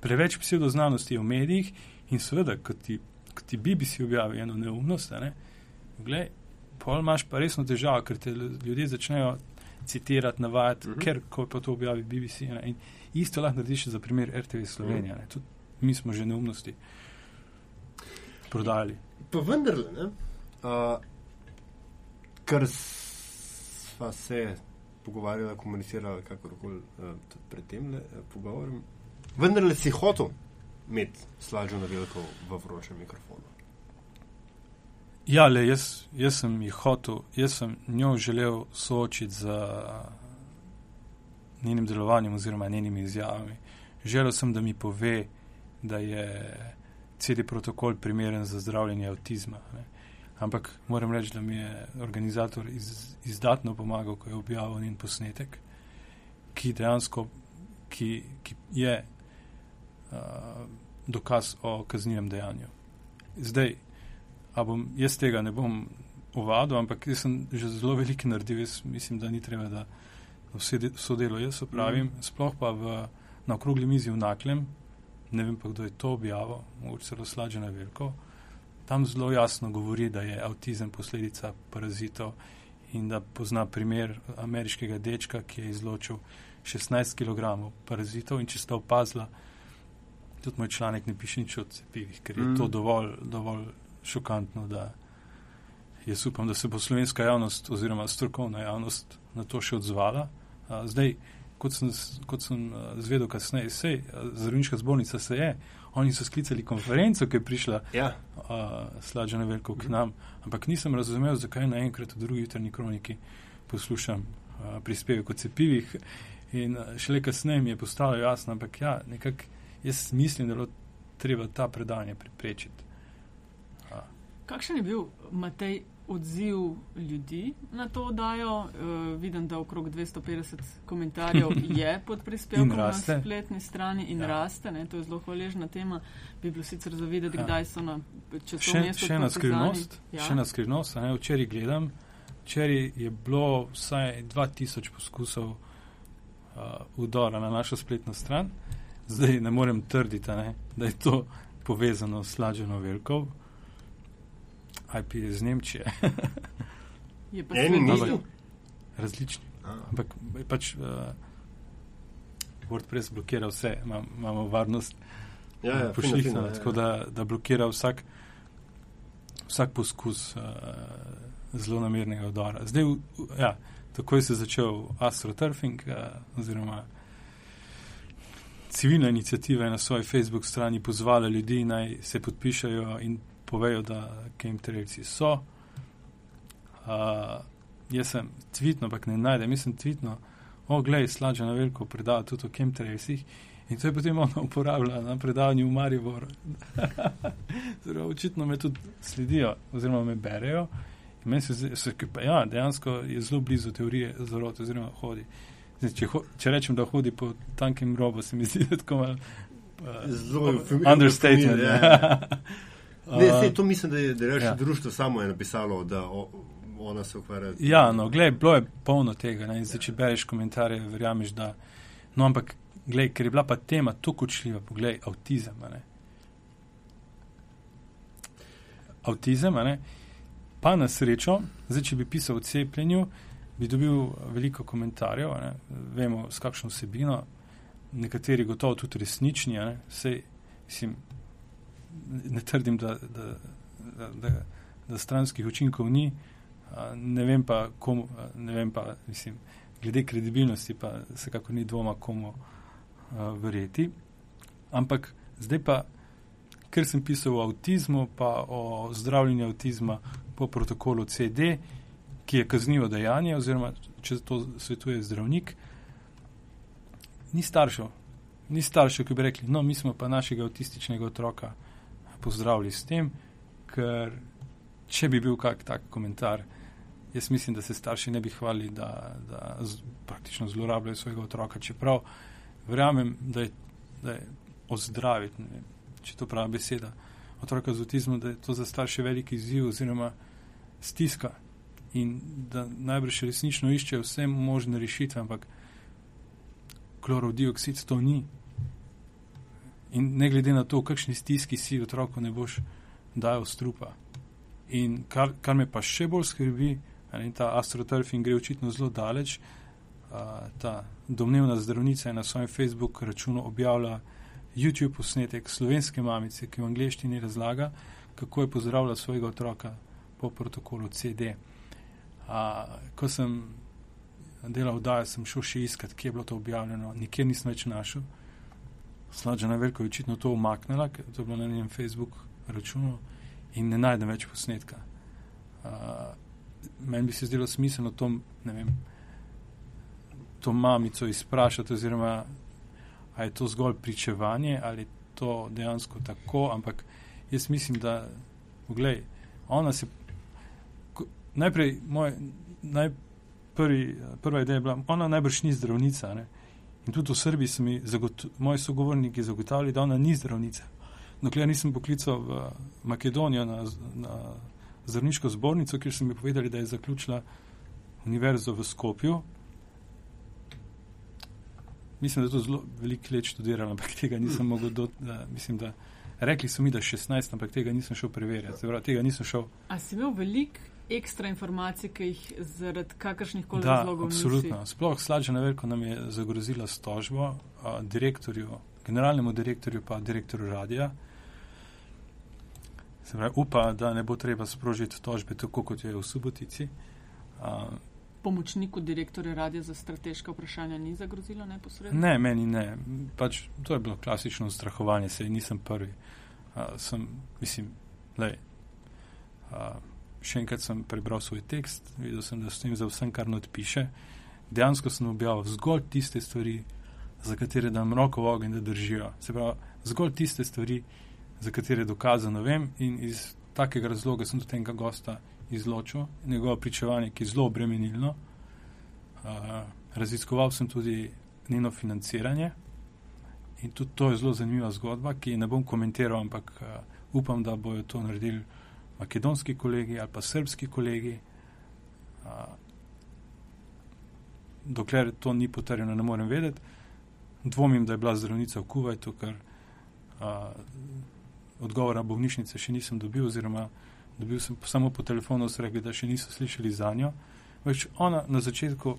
preveč pseudoznanosti je v medijih in seveda, ko ti, ko ti BBC objavi eno neumnost, a ne, glej, pol imaš pa resno težavo, ker te ljudje začnejo citirati, navajati, uh Mhm. -huh. ker ko pa to objavi BBC. Ne, in isto lahko narediš za primer RTV Slovenija. Ne, tudi mi smo že neumnosti prodali. Pa vendarle, ne, uh, kar sva se pogovarjala, komunicirala, kakorkoli uh, pred tem uh, pogovorom, vendarle si hotel imeti slažo na veliko v vročem mikrofonu. Ja, le jaz, jaz sem jih hotel, jaz sem njo želel soočiti z njenim delovanjem oziroma njenimi izjavami. Želel sem, da mi pove, da je CD protokol primeren za zdravljenje avtizma. Ne. Ampak moram reči, da mi je organizator iz, izdatno pomagal, ko je objavil njen posnetek, ki dejansko ki, ki je dokaz o kaznivem dejanju. Zdaj, A bom, jaz tega ne bom ovadil, ampak jaz sem že zelo veliko naredil. Jaz mislim, da ni treba, da vse, de, vse delo jaz opravim. Mm. Sploh pa v, na okrogli mizi v Naklem, ne vem pa, kdo je to objavil, mogoče celo slađena veliko. Tam zelo jasno govori, da je avtizem posledica parazitov in da pozna primer ameriškega dečka, ki je izločil 16 kg parazitov in če sta opazila, tudi moj članek ne piše nič o cepivih, ker je mm. to dovolj, dovolj šokantno, da jaz upam, da se bo slovenska javnost oziroma strokovna javnost na to še odzvala. A, zdaj, kot sem, kot sem a, zvedel kasneje, sej, zdravniška zbornica se je, oni so sklicali konferenco, ki je prišla Ja. slađena veliko k nam, ampak nisem razumel, zakaj naenkrat v drugi jutrni kroniki poslušam prispevek o cepivih in šele kasneje mi je postalo jasno, ampak ja, nekako jaz mislim, da je treba ta predanje preprečiti. Kakšen je bil Matej odziv ljudi na to oddajo? Uh, vidim, da okrog 250 komentarjev je pod prispevkom na spletni strani in Ja. raste. Ne, to je zelo hvaležna tema. Bi bilo sicer zavedati, Ja. kdaj so na časovnem Še, mestu. še ena skrivnost, Ja. še ena skrivnost, a ne včeraj gledam. Včeraj je bilo vsaj 2000 poskusov uh, udora na našo spletno stran, zdaj ne morem trditi, ne, da je to povezano s slađeno velikov. IP je iz Nemčije, Je pa En sledil- misel? različni. A. Ampak pač uh, WordPress blokira vse, Imam, imamo varnost Ja, ja, fino, pošlihtana, fino, ja, tako ja. da, da blokira vsak, vsak poskus uh, zelo namernega udara. Zdaj, v- v- ja, takoj se je začel astroturfing, uh, oziroma civilna inicijativa je na svoji Facebook strani pozvala ljudi naj se podpišajo in povejo, da chemtrailci so. Uh, jaz sem tvitno, ampak ne najdem, jaz sem tvitno o, glej, slađa na veliko predava tudi o chemtrailsih. In to je potem ona uporabljala na predavanju v Mariboru. Zelo očitno me tudi sledijo, oziroma me berejo. In meni se zdi, ja, dejansko je zelo blizu teorije zarote, oziroma hodi. Zdaj, če, ho, če rečem, da hodi po tankem robu, se mi zdi, tako malo. Uh, Zelo understatement. ja. Ja. Ne, Uh, sej, to mislim, da je, da je ja. ja. društvo samo je napisalo, da o, ona se ukvarja. Ja, no, gled, bilo je polno tega. Ne, zdaj, če bereš komentarje, verjameš, da. No, ampak, gled, ker je bila pa tema tako kočljiva, poglej, avtizem. Ne. Avtizem, ne. pa na srečo, zdaj, če bi pisal o cepljenju, bi dobil veliko komentarjev, ne. vemo, s kakšno vsebino, nekateri gotovo tudi resnični. ne. Sej, mislim, ne trdim, da, da, da, da, da stranskih učinkov ni. Ne vem pa, komu, ne vem pa, mislim, glede kredibilnosti, pa vsekakor ni dvoma, komu verjeti. Ampak zdaj pa, ker sem pisal o avtizmu, pa o zdravljenju avtizma po protokolu CD, ki je kaznivo dejanje, oziroma če to svetuje zdravnik, ni staršev. Ni staršev, ki bi rekli, no, mi smo pa našega avtističnega otroka pozdravili s tem, ker če bi bil kak tak komentar, jaz mislim, da se starši ne bi hvalili, da, da z, praktično zlorabljajo svojega otroka, čeprav verjamem, da je, da je ozdraviti, ne vem, če to prava beseda, otroka z avtizmom, da je to za starše velik izziv oziroma stiska in da najbrž resnično iščejo vse možne rešitve, ampak klorov dioksid to ni. In ne glede na to, v kakšni stiski si otroku ne boš dajal strupa. In kar, kar me pa še bolj skrbi, ne, ta astroturfing gre očitno zelo daleč. A, ta domnevna zdravnica je na svojem Facebook računu objavila YouTube posnetek slovenske mamice, ki v angleščini razlaga, kako je pozdravila svojega otroka po protokolu CD. A, ko sem delal vdajo, sem šel še iskat, kje je bilo to objavljeno, nikjer nisem več našel. Slađena Veljko je očitno to umaknila, ker to je bilo na njenem Facebook računu in ne najdem več posnetka. Uh, meni bi se zdelo smiselno to, vem, to mamico izprašati, oziroma ali je to zgolj pričevanje ali je to dejansko tako, ampak jaz mislim, da, poglej, ona se, najprej, moj, naj, prvi, prva ideja je bila, ona najbrž ni zdravnica, ne? In tudi v Srbiji so mi moji sogovorniki zagotavljali, da ona ni zdravnica. Dokler nisem poklical v Makedonijo na, na zdravniško zbornico, kjer so mi povedali, da je zaključila univerzo v Skopju. Mislim, da je to zelo veliko let študirala, ampak tega nisem mogel do, da, mislim, da rekli so mi, da je 16, ampak tega nisem šel preverjati. Pravi, tega nisem šel. A si imel veliko ekstra informacij, ki jih zaradi kakršnih koli Da, razlogov nisi? absolutno. Sploh Slađena Veljko nam je zagrozila s tožbo a, direktorju, generalnemu direktorju pa direktorju radija. Se pravi, upa, da ne bo treba sprožiti tožbe tako, kot je v Subotici. A, Pomočniku direktorja radija za strateška vprašanja ni zagrozilo neposredno? ne, meni ne. Pač, to je bilo klasično strahovanje, sej nisem prvi. A, sem, mislim, lej, a, še enkrat sem prebral svoj tekst, videl sem, da stojim za vsem, kar not piše. Dejansko sem objavil zgolj tiste stvari, za katere dam roko v ogenj, da držijo. Se pravi, zgolj tiste stvari, za katere dokazano vem in iz takega razloga sem tudi enega gosta izločil, njegovo pričevanje, ki je zelo obremenilno. Uh, raziskoval sem tudi njeno financiranje in tudi to je zelo zanimiva zgodba, ki ne bom komentiral, ampak uh, upam, da bojo to naredili makedonski kolegi ali pa srbski kolegi. Dokler to ni potrjeno, ne morem vedeti. Dvomim, da je bila zdravnica v Kuwaitu, ker uh, odgovora bolnišnice še nisem dobil, oziroma dobil sem samo po telefonu, so rekli, da še niso slišali za njo. Več ona na začetku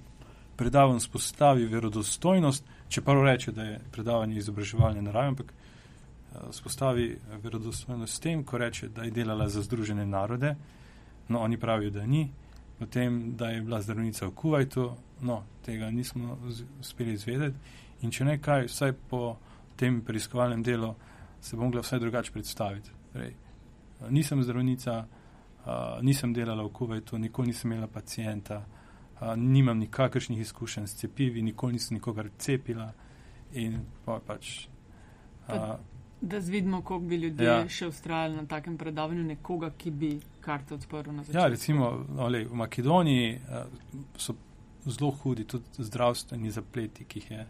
predavanj spostavi verodostojnost, čeprav reče, da je predavanje izobraževalne narave, ampak spostavi verodostojnost s tem, ko reče, da je delala za Združene narode, no oni pravijo, da ni, potem, da je bila zdravnica v Kuwaitu, no tega nismo uspeli izvedeti in če ne kaj, vsaj po tem preiskovalnem delu se bom mogla vsaj drugače predstaviti. Torej, nisem zdravnica, nisem delala v Kuwaitu, nikoli nisem imela pacijenta, nimam nikakršnih izkušenj s cepivi, nikoli nisem nikogar cepila in pa, pač. A, Da zvidimo, koliko bi ljudje Ja. ja. še ustrajali na takem predavanju nekoga, ki bi karte odprl na začetku. ja, recimo ole, v Makedoniji a, so zelo hudi tudi zdravstveni zapleti, ki, je,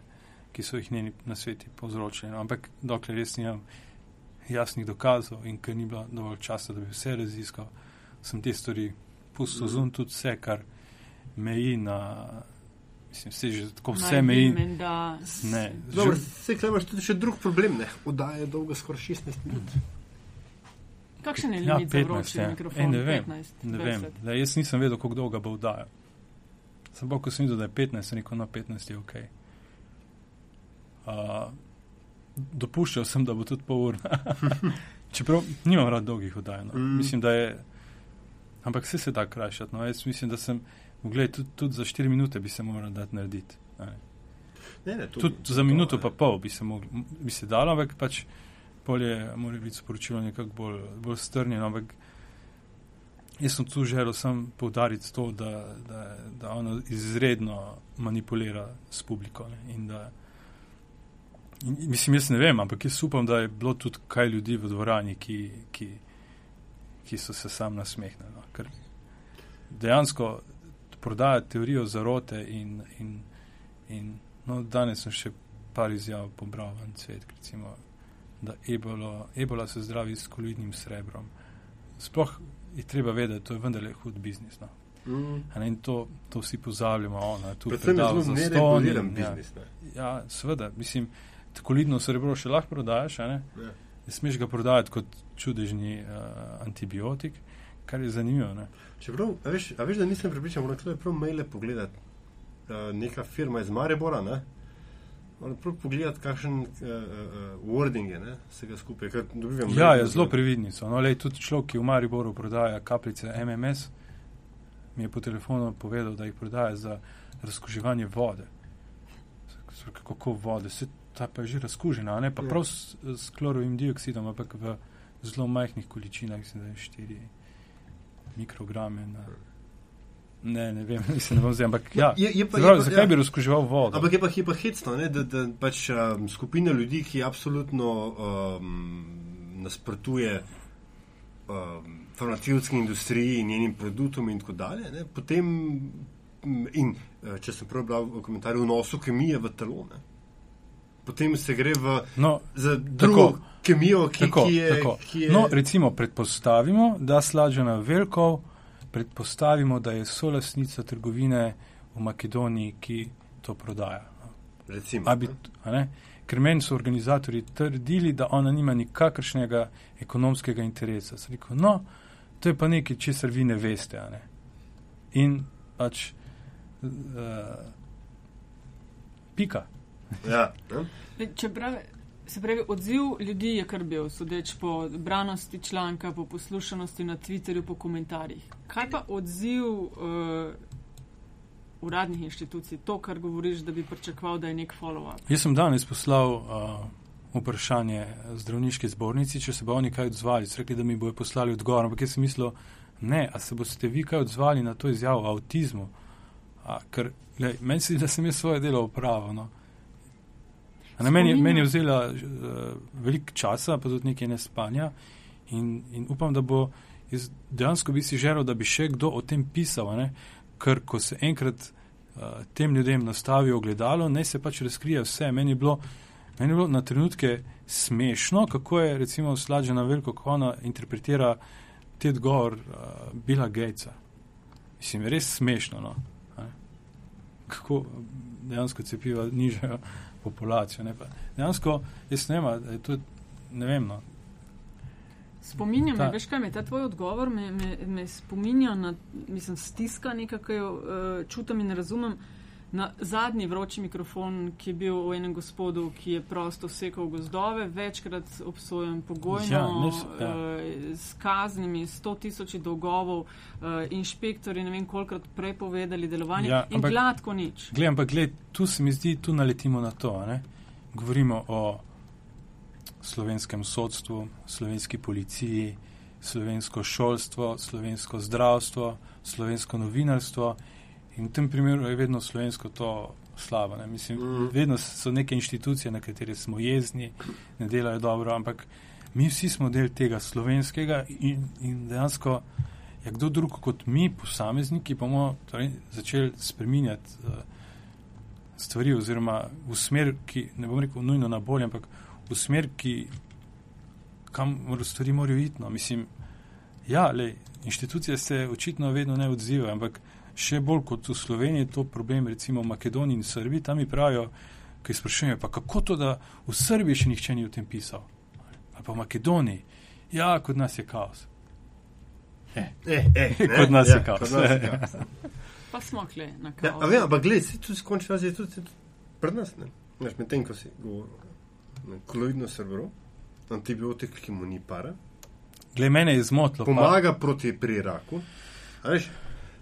ki so jih njeni na sveti povzročili. No, ampak dokler res nimam jasnih dokazov in ker ni bilo dovolj časa, da bi vse raziskal, sem te stvari pustil zun tudi vse, kar meji na, mislim, vse že tako vse meji. Da, Ne, Dobro, že- se kaj imaš tudi še drug problem, ne? Oddaja je dolga skoraj 16 minut. kakšen je Ja, limit za 15 vroči je. mikrofon? Ej, ne vem, 15, Ne 20. vem, da jaz nisem vedel, kako dolgo bo vdaja. Sem pa, ko sem videl, da je 15, sem rekel, no 15 je ok. Uh, dopuščal sem, da bo tudi pol ura. Čeprav nimam rad dolgih vdaj. No. Mm. Mm. Mislim, da je. Ampak vse se da krajšati. No. Jaz mislim, da sem. Gled, tudi, tudi za 4 minute bi se moral dati narediti. Ne. Ne, to- Tudi to- za to, minuto ne. pa pol bi se, mogli, bi se dalo, ampak pač bolje mora biti sporočilo nekako bolj, bolj strnjeno. Ampak jaz sem tu želel sem poudariti to, da, da, da ono izredno manipulira s publiko. Ne, in da, in, mislim, jaz ne vem, ampak jaz upam, da je bilo tudi kaj ljudi v dvorani, ki, ki, ki so se sam nasmehnili. No, ker dejansko prodaja teorijo zarote in, in, in No, danes sem še par izjav pobral v svet, recimo, da ebolo, ebola se zdravi s kolidnim srebrom. Sploh je treba vedeti, to je vendarle hud biznis. No. Mm. Ne, in to, to vsi pozabljamo. Ona, tu Predvsem je zelo nereguliran ja. biznis. Ne? Ja, seveda, mislim, kolidno srebro še lahko prodajaš, ne? Ja. ne smeš ga prodajati kot čudežni uh, antibiotik, kar je zanimivo. Ne? Čeprav, a veš, a veš, da nisem pripričan, moram tudi prav maile pogledati. Uh, neka firma iz Maribora, ne? Moram prav pogledati, kakšen uh, uh, wording je, ne? Vsega skupaj. ker dobivam Ja, mail, je da- zelo previdni. so. No, lej, tudi človek, ki v Mariboru prodaja kapljice MMS, mi je po telefonu povedal, da jih prodaja za razkuževanje vode. Kako vode? Se, ta pa je že razkužena, ne pa Ja. prav s, s klorovim dioksidom, ampak v zelo majhnih količinah, mislim, da je 4 mikrograme. Na, ne, ne vem, mislim, ne bom zdaj, ampak ja. Je, je pa, Zdaj, je pa, zakaj ja. bi razkuževal vodo? Ampak je pa, je pa hecno, ne, da, da pač um, skupina ljudi, ki absolutno um, nasprotuje um, farmacevtski industriji in njenim produktom in tako dalje, ne, potem in eh, če sem prav bral v komentarju, vnosu kemije v telo, ne, potem se gre v, No, za drugo Tako. kemijo, ki, Tako, ki je. tako. Ki je No, recimo, predpostavimo, da Slađana Velkov, predpostavimo, da je solasnica trgovine v Makedoniji, ki to prodaja. recimo, A bi, a ne? Ker meni so organizatori trdili, da ona nima nikakršnega ekonomskega interesa. Sem rekel, no, to je pa nekaj, česar vi ne veste. Ne? In pač. Uh, pika. Ja, ne. Le, Čeprav se pravi, odziv ljudi je kar bil, sodeč po branosti članka, po poslušanosti na Twitterju, po komentarjih. Kaj pa odziv uh, uradnih inštitucij, to, kar govoriš, da bi pričakoval, da je nek follow-up? Jaz sem danes poslal uh, vprašanje zdravniški zbornici, če se bo oni kaj odzvali. So rekli, da mi bojo poslali odgovor, ampak jaz sem mislil, ne, a se boste vi kaj odzvali na to izjavo o avtizmu. A, ker lej, meni se zdi, da sem jaz svoje delo upravil. No. A Ne, meni, meni je vzela uh, veliko časa, pa tudi nekaj nespanja in, in upam, da bo jaz dejansko bi si želel, da bi še kdo o tem pisal, ne? ker ko se enkrat uh, tem ljudem nastavi ogledalo, naj se pač razkrije vse. Meni je bilo, meni je bilo na trenutke smešno, kako je recimo slađena veliko, kako ona interpretira te odgovor uh, Bila Gatesa. Mislim, res smešno. No? ne. Kako dejansko cepiva nižajo populacijo. Ne? Pa Dejansko, jaz ne vem, to, ne vem, no. Spominja me, Ta- veš kaj me, ta tvoj odgovor me, me, me spominja na, mislim, stiska nekaj, ki jo uh, čutim in razumem. Na zadnji vroči mikrofon, ki je bil v enem gospodu, ki je prosto sekal gozdove, večkrat obsojen pogojno, Ja, ne s- ja. uh, s kaznimi, sto tisoči dolgovov, uh, inšpektori ne vem kolikrat prepovedali delovanje Ja, in ampak- gladko nič. Glej, ampak gled, tu se mi zdi, tu naletimo na to. Ne? Govorimo o slovenskem sodstvu, slovenski policiji, slovensko šolstvo, slovensko zdravstvo, slovensko novinarstvo In v tem primeru je vedno slovensko to slabo. Ne? Mislim, mm. Vedno so neke inštitucije, na katere smo jezni, ne delajo dobro, ampak mi vsi smo del tega slovenskega in, in dejansko je kdo drug kot mi, posamezniki, bomo torej, začeli spreminjati uh, stvari oziroma v smer, ki ne bom rekel nujno na bolje, ampak v smer, ki kam stvari morajo iti. No. Mislim, ja, le, inštitucije se očitno vedno ne odzivajo, ampak še bolj kot v Sloveniji je to problem, recimo v Makedoniji in Srbiji, tam mi pravijo, ki sprašujejo, pa kako to, da v Srbiji še nihče ni o tem pisal, ali pa v Makedoniji, ja, kot nas je kaos. Eh, eh, eh, kot nas ja, je kaos. Pa smo kle na kaos. Ja, ja, ampak gledaj, si tu skončil, je tudi pred nas, ne? Veš, med tem, ko si govoril, koloidno srbro, antibiotik, ki mu ni para. Glej, mene je zmotilo. Pomaga pa. proti priraku. Veš,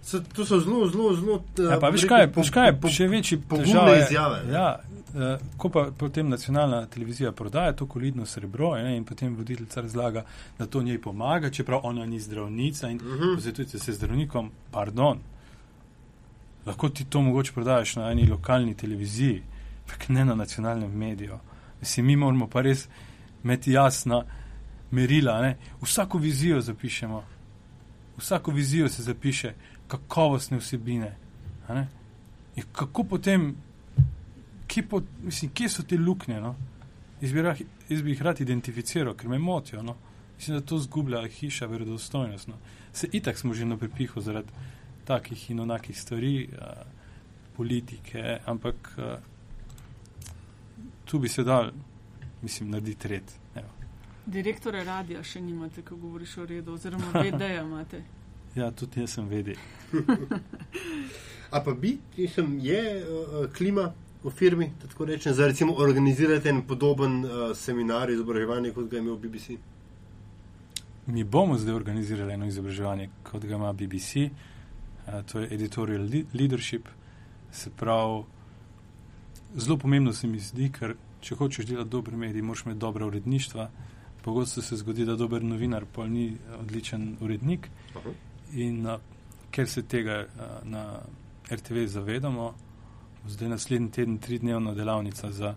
So, to so zelo, zelo, zelo. Ja, pa veš kaj, po, kaj po, še večji pogumne izjave. Ja, uh, ko pa potem nacionalna televizija prodaja to kolidno srebro ne, in potem voditeljica razlaga, da to njej pomaga, čeprav ona ni zdravnica in uh mhm. -huh. posvetujete se zdravnikom, pardon. Lahko ti to mogoče prodajaš na eni lokalni televiziji, ampak ne na nacionalnem mediju. Mislim, mi moramo pa res imeti jasna merila, ne. vsako vizijo zapišemo, vsako vizijo se zapiše kakovostne vsebine. Kako potem, kje, po, mislim, kje so te luknje? No? Jaz bi jih rad identificiral, ker me motijo. No? Mislim, da to zgublja hiša verodostojnost. No? Se itak smo že na prepihu zaradi takih in onakih stvari, a, politike, ampak a, tu bi se dal, mislim, narediti red. Direktore radija še nimate, ko govoriš o redu, oziroma vedeja imate. Ja, tudi jaz sem vedel. A pa bi, mislim, je uh, klima v firmi, tako rečem, za recimo organizirati en podoben uh, seminar izobraževanja, kot ga je imel BBC? Mi bomo zdaj organizirali eno izobraževanje, kot ga ima BBC, uh, to je editorial leadership. Se pravi, zelo pomembno se mi zdi, ker če hočeš delati dobre medije, moraš imeti dobre uredništva. Pogosto se zgodi, da dober novinar pa ni odličen urednik. Uh -huh. In uh, ker se tega uh, na RTV zavedamo, zdaj naslednji teden tri dnevna delavnica za,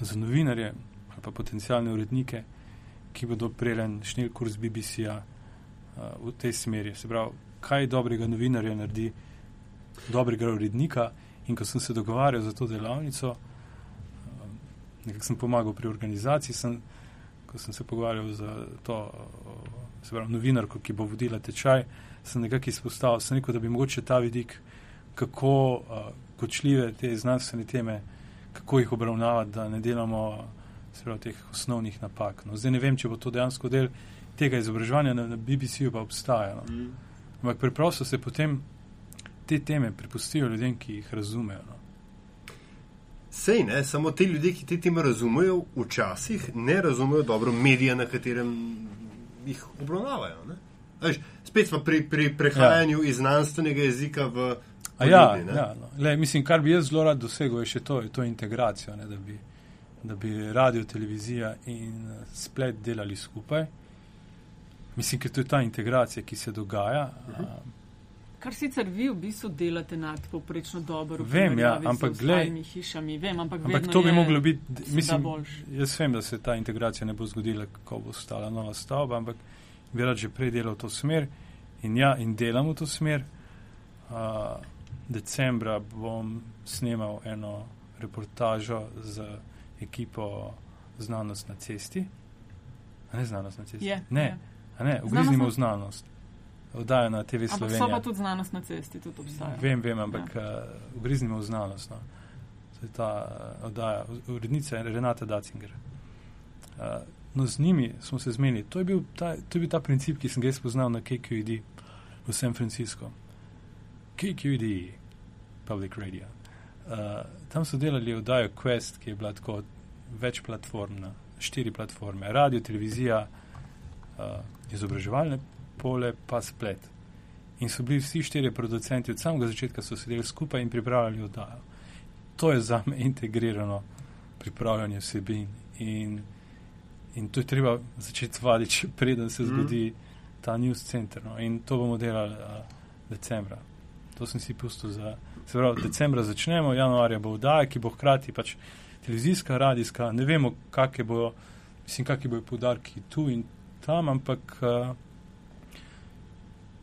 za novinarje ali pa potencijalne urednike, ki bodo prejeli šnel kurs BBC-ja uh, v tej smeri. Se pravi, kaj dobrega novinarja naredi dobrega urednika. In ko sem se dogovarjal za to delavnico, uh, nekako sem pomagal pri organizaciji, sem, ko sem se pogovarjal za to, uh, se pravi, novinarko, ki bo vodila tečaj sem nekako izpostavil, sem rekel, da bi mogoče ta vidik, kako uh, kočljive te znanstvene teme, kako jih obravnavati, da ne delamo pravi, teh osnovnih napak. No, zdaj ne vem, če bo to dejansko del tega izobraževanja na, na BBC-ju pa obstajalo. No. Mm. Ampak preprosto se potem te teme prepustijo ljudem, ki jih razumejo. No. Sej ne, samo ti ljudje, ki te teme razumejo, včasih ne razumejo dobro medije, na katerem jih obravnavajo. Veš, spet smo pri, pri prehajanju ja. iz znanstvenega jezika v. Ja, ja, no. Le, mislim, kar bi jaz zelo rad dosegel, je še to, je to integracijo, ne, da, bi, da bi radio, televizija in splet delali skupaj. Mislim, ker to je ta integracija, ki se dogaja. Uh -huh. Kar sicer vi v bistvu delate nadpoprečno dobro. Vem, ja, ampak gledaj. Vem, ampak ampak to bi moglo biti, mislim, jaz vem, da se ta integracija ne bo zgodila, ko bo stala nova stavba, ampak bi rad že prej delal v to smer in ja, in delam v to smer. Uh, decembra bom snemal eno reportažo z ekipo Znanost na cesti. A ne znanost na cesti? Je, ne, je. ne, ugriznimo v znanost. Oddaja na TV Slovenija. Ampak so pa tudi znanost na cesti, tudi obstaja. Vem, vem, ampak ja. uh, ugriznimo v znanost. No. To je ta uh, oddaja, urednica je Renata Dacinger. Uh, No, z njimi smo se zmenili. To je bil ta, to je bil ta princip, ki sem ga spoznal na KQED v San Francisco. KQED, Public Radio. Uh, tam so delali oddajo Quest, ki je bila tako večplatformna, štiri platforme, radio, televizija, uh, izobraževalne pole, pa splet. In so bili vsi štiri producenti od samega začetka, so sedeli skupaj in pripravljali oddajo. To je za me integrirano pripravljanje vsebin. In In to je treba začeti vaditi, preden se mhm. zgodi mm. Ta news center. No. In to bomo delali uh, decembra. To sem si pustil za. Se pravi, decembra začnemo, januarja bo vdaja, ki bo hkrati pač televizijska, radijska, ne vemo, kakšne bojo, mislim, kakšni bojo podarki tu in tam, ampak uh,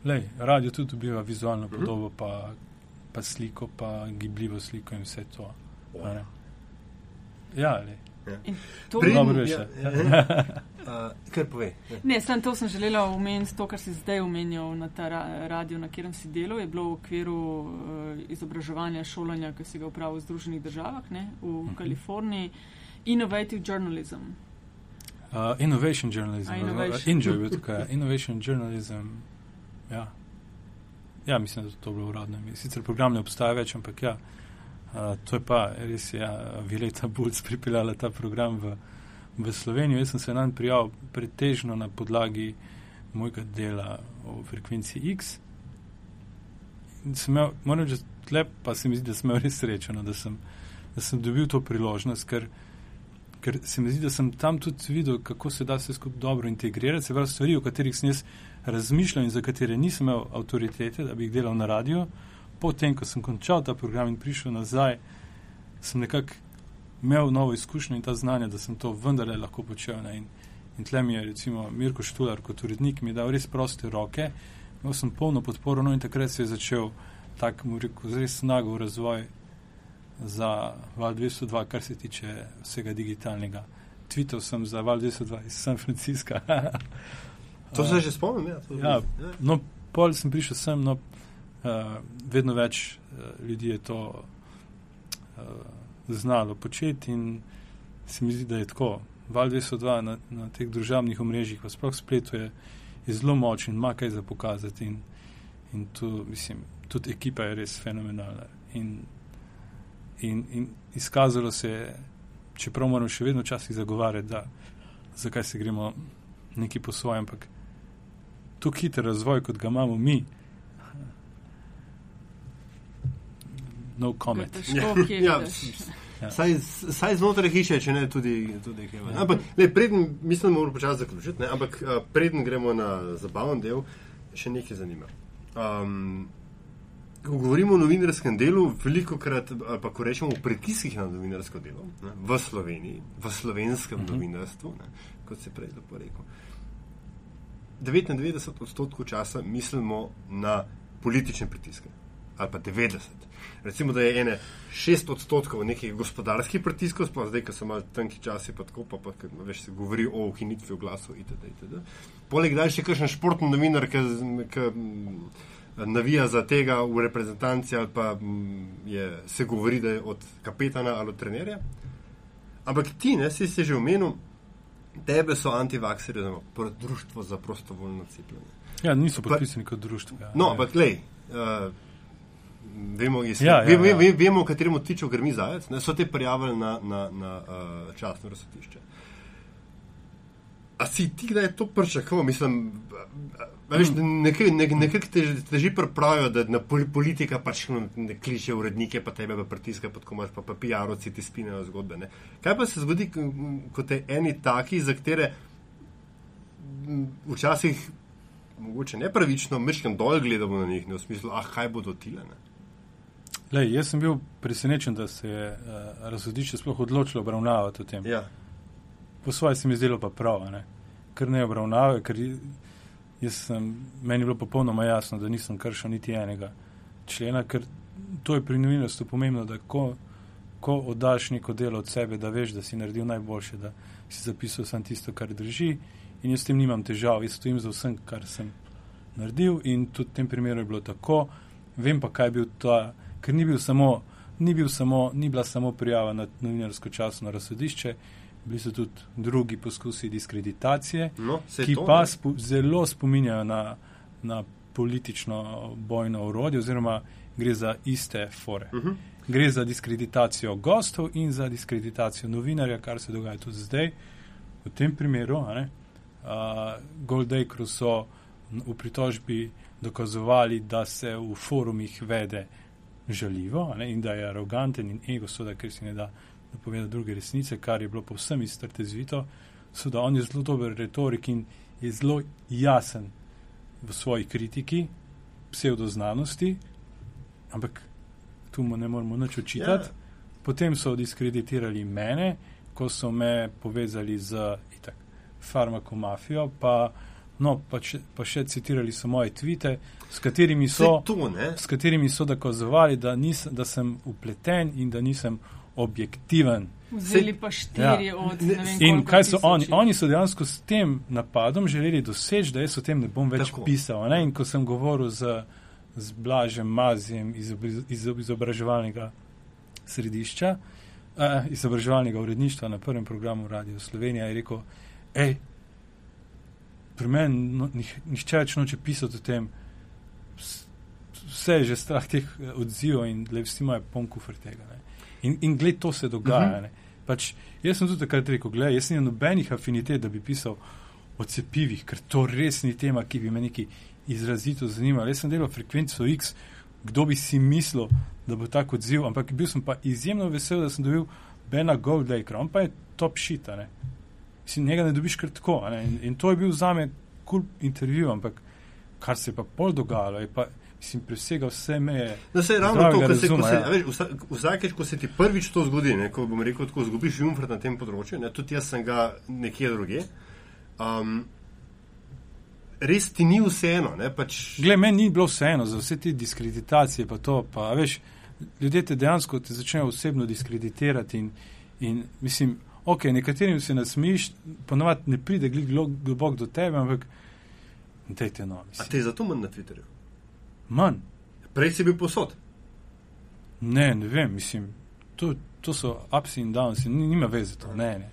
lej, radio tudi dobiva vizualno Mhm. podobo, pa, pa sliko, pa gibljivo sliko in vse to. ne. Ja, lej. To, Preden- Dobro je ja, ja, ja. Uh, kar pove. Ja. ne, sem to sem želela omeniti, to, kar si zdaj omenjal na ta ra radio, na katerem si delal, je bilo v okviru uh, izobraževanja, šolanja, ki si ga upravil v Združenih državah, ne, v Mhm. Kaliforniji. Innovative journalism. Uh, innovation journalism, uh, innovation. Enjoy bil tukaj. Innovation journalism. Ja. ja, mislim, da je to bilo uradno. Sicer program ne obstaja več, ampak ja, uh, to je pa res, ja, Vileta Bulc pripeljala ta program v, v Slovenijo. Jaz sem se nam prijavil pretežno na podlagi mojega dela o frekvenci X. Imel, moram reči, tle pa se mi zdi, da sem imel res srečo, no, da, sem, da sem dobil to priložnost, ker ker se mi zdi, da sem tam tudi videl, kako se da vse skupaj dobro integrirati, se pravi stvari, o katerih sem jaz razmišljal in za katere nisem imel avtoritete, da bi jih delal na radio. Potem, ko sem končal ta program in prišel nazaj, sem nekako imel novo izkušnjo in ta znanje, da sem to vendarle lahko počel. Ne? In, in tle mi je recimo Mirko Štular kot urednik mi dal res proste roke, imel sem polno podporo, no in takrat se je začel tak, mu rekel, res nagov razvoj za Val 202, kar se tiče vsega digitalnega. Tweetal sem za Val 202 iz San Francisca. To se že spomnim. Ja, to, Ja. no, pol sem prišel sem, no, vedno več uh, ljudi je to uh, znalo početi in se mi zdi, da je tako. Val 202 na, na teh družabnih omrežjih, pa sploh spletu je, je zelo močen, ima kaj za pokazati in, in tu, mislim, tudi ekipa je res fenomenalna. In, in, in izkazalo se je, čeprav moramo še vedno včasih zagovarjati, da zakaj se gremo neki po svojem, ampak tako hiter razvoj, kot ga imamo mi. No comment. Ja. Ja. Saj, saj znotraj hiše, če ne tudi, tudi kaj. Ja. Ampak, le, preden, mislim, da moramo počasi zaključiti, ne? ampak uh, preden gremo na zabaven del, še nekaj zanima. Um, ko govorimo o novinarskem delu, veliko krat, pa ko rečemo o pritiskih na novinarsko delo ne? v Sloveniji, v slovenskem uh Mhm. -huh. novinarstvu, ne? kot se prej lepo rekel. 99 odstotkov časa mislimo na politične pritiske, ali pa 90. Recimo, da je ene 6 odstotkov nekih gospodarskih pritiskov, sploh zdaj, ko so malo tanki časi, pa tako, pa, pa ker, veš, se govori o ukinitvi oglasov itd. itd. Poleg tega še kakšen športni novinar, ki ki, mm, navija za tega v reprezentanci, ali pa mm, je, se govori, da je od kapetana ali od trenerja. Ampak ti, ne, si si že omenil, tebe so antivakserji, oziroma društvo za prostovoljno cepljenje. Ja, niso Pa- podpisani kot društvo. Ja. No, ampak glej. Uh, Vemo, iz, Ja, ja, ve, ve, ja. ve, vemo, kateremu tičo grmi zajec. Ne, so te prijavili na, na, na uh, časno razsodišče. A si ti, da je to pričakoval? Mislim, veš, nekaj nek, nek te, te že pripravijo, da na pol, politika pač ne kliče urednike, pa tebe pa pritiska, pa tako imaš pa, pa PR-ovci ti spinejo zgodbe. Ne. Kaj pa se zgodi, ko te eni taki, za katere včasih mogoče nepravično, mečkam dol gledamo na njih, ne v smislu, ah, kaj bodo tile. Ne? Lej, jaz sem bil presenečen, da se je uh, razsodišče sploh odločilo obravnavati o tem. Ja. Po svoje se mi zdelo pa prav, ne? ker ne obravnave, ker jaz sem, meni je bilo popolnoma jasno, da nisem kršil niti enega člena, ker to je pri novinarstvu pomembno, da ko, ko oddaš neko delo od sebe, da veš, da si naredil najboljše, da si zapisal samo tisto, kar drži in jaz s tem nimam težav, jaz stojim za vsem, kar sem naredil in tudi v tem primeru je bilo tako. Vem pa, kaj je bil ta, ker ni bil samo, ni, bil samo, ni bila samo prijava na novinarsko časno razsodišče, bili so tudi drugi poskusi diskreditacije, No, ki to, pa spo, zelo spominjajo na, na politično bojno orodje, oziroma gre za iste fore. Uh -huh. Gre za diskreditacijo gostov in za diskreditacijo novinarja, kar se dogaja tudi zdaj. V tem primeru, ne, uh, Goldacre so v pritožbi dokazovali, da se v forumih vede žaljivo ne, in da je aroganten in ego, so da ker si ne da napovedati druge resnice, kar je bilo povsem iztrtezvito, so da on je zelo dober retorik in je zelo jasen v svoji kritiki pseudoznanosti ampak tu mu ne moremo nič očitati. Ja. Potem so diskreditirali mene, ko so me povezali z itak, farmakomafijo, pa, no, pa, še, pa še citirali so moje tvite, s katerimi so, to, ne? s katerimi so dokazovali, da, nis, da sem upleten in da nisem objektiven. Vzeli pa štiri Ja. od Ne, vem In kaj so oni? Oni so dejansko s tem napadom želeli doseči, da jaz o tem ne bom več Tako. Pisal. Ne? In ko sem govoril z, z Blažem Mazijem iz, obriz- iz izobraževalnega središča, eh, izobraževalnega uredništva na prvem programu Radio Slovenija, je rekel, hej, pri meni no, nih, nihče več noče pisati o tem. Vse je že strah teh eh, odzivov in le vsi imajo poln kufr tega. Ne? In, in gled, to se dogaja. Mhm. Uh -huh. pač, jaz sem tudi takrat rekel, gledaj, jaz nimam nobenih afinitet, da bi pisal o cepivih, ker to res ni tema, ki bi me neki izrazito zanimala. Jaz sem delal frekvenco X, kdo bi si mislil, da bo tako odziv, ampak bil sem pa izjemno vesel, da sem dobil Bena Goldacre, on pa je top shit, Mislim, njega ne dobiš kar tako. In, in to je bil za me kul cool intervju, ampak kar se je pa pol dogajalo, je pa, mislim, presega vse meje. No, se je ravno to, ko se, ko razuma, se, ja. veš, vsa- vsakeč, ko se ti prvič to zgodi, ne, ko bom rekel, tako zgubiš jumfrt na tem področju, ne, tudi jaz sem ga nekje druge. Um, res ti ni vseeno, ne, pač. Gle, meni ni bilo vseeno za vse te diskreditacije, pa to, pa veš, ljudje te dejansko te začnejo osebno diskreditirati in, in mislim, ok, nekaterim se nasmiš, ponovadi ne pride glih glo- globok do tebe, ampak dajte no, A mislim. te je zato manj na Twitterju? Manj. Prej si bil posod. Ne, ne vem, mislim, to, to so ups in downs, in ni- nima veze to, ne, ne.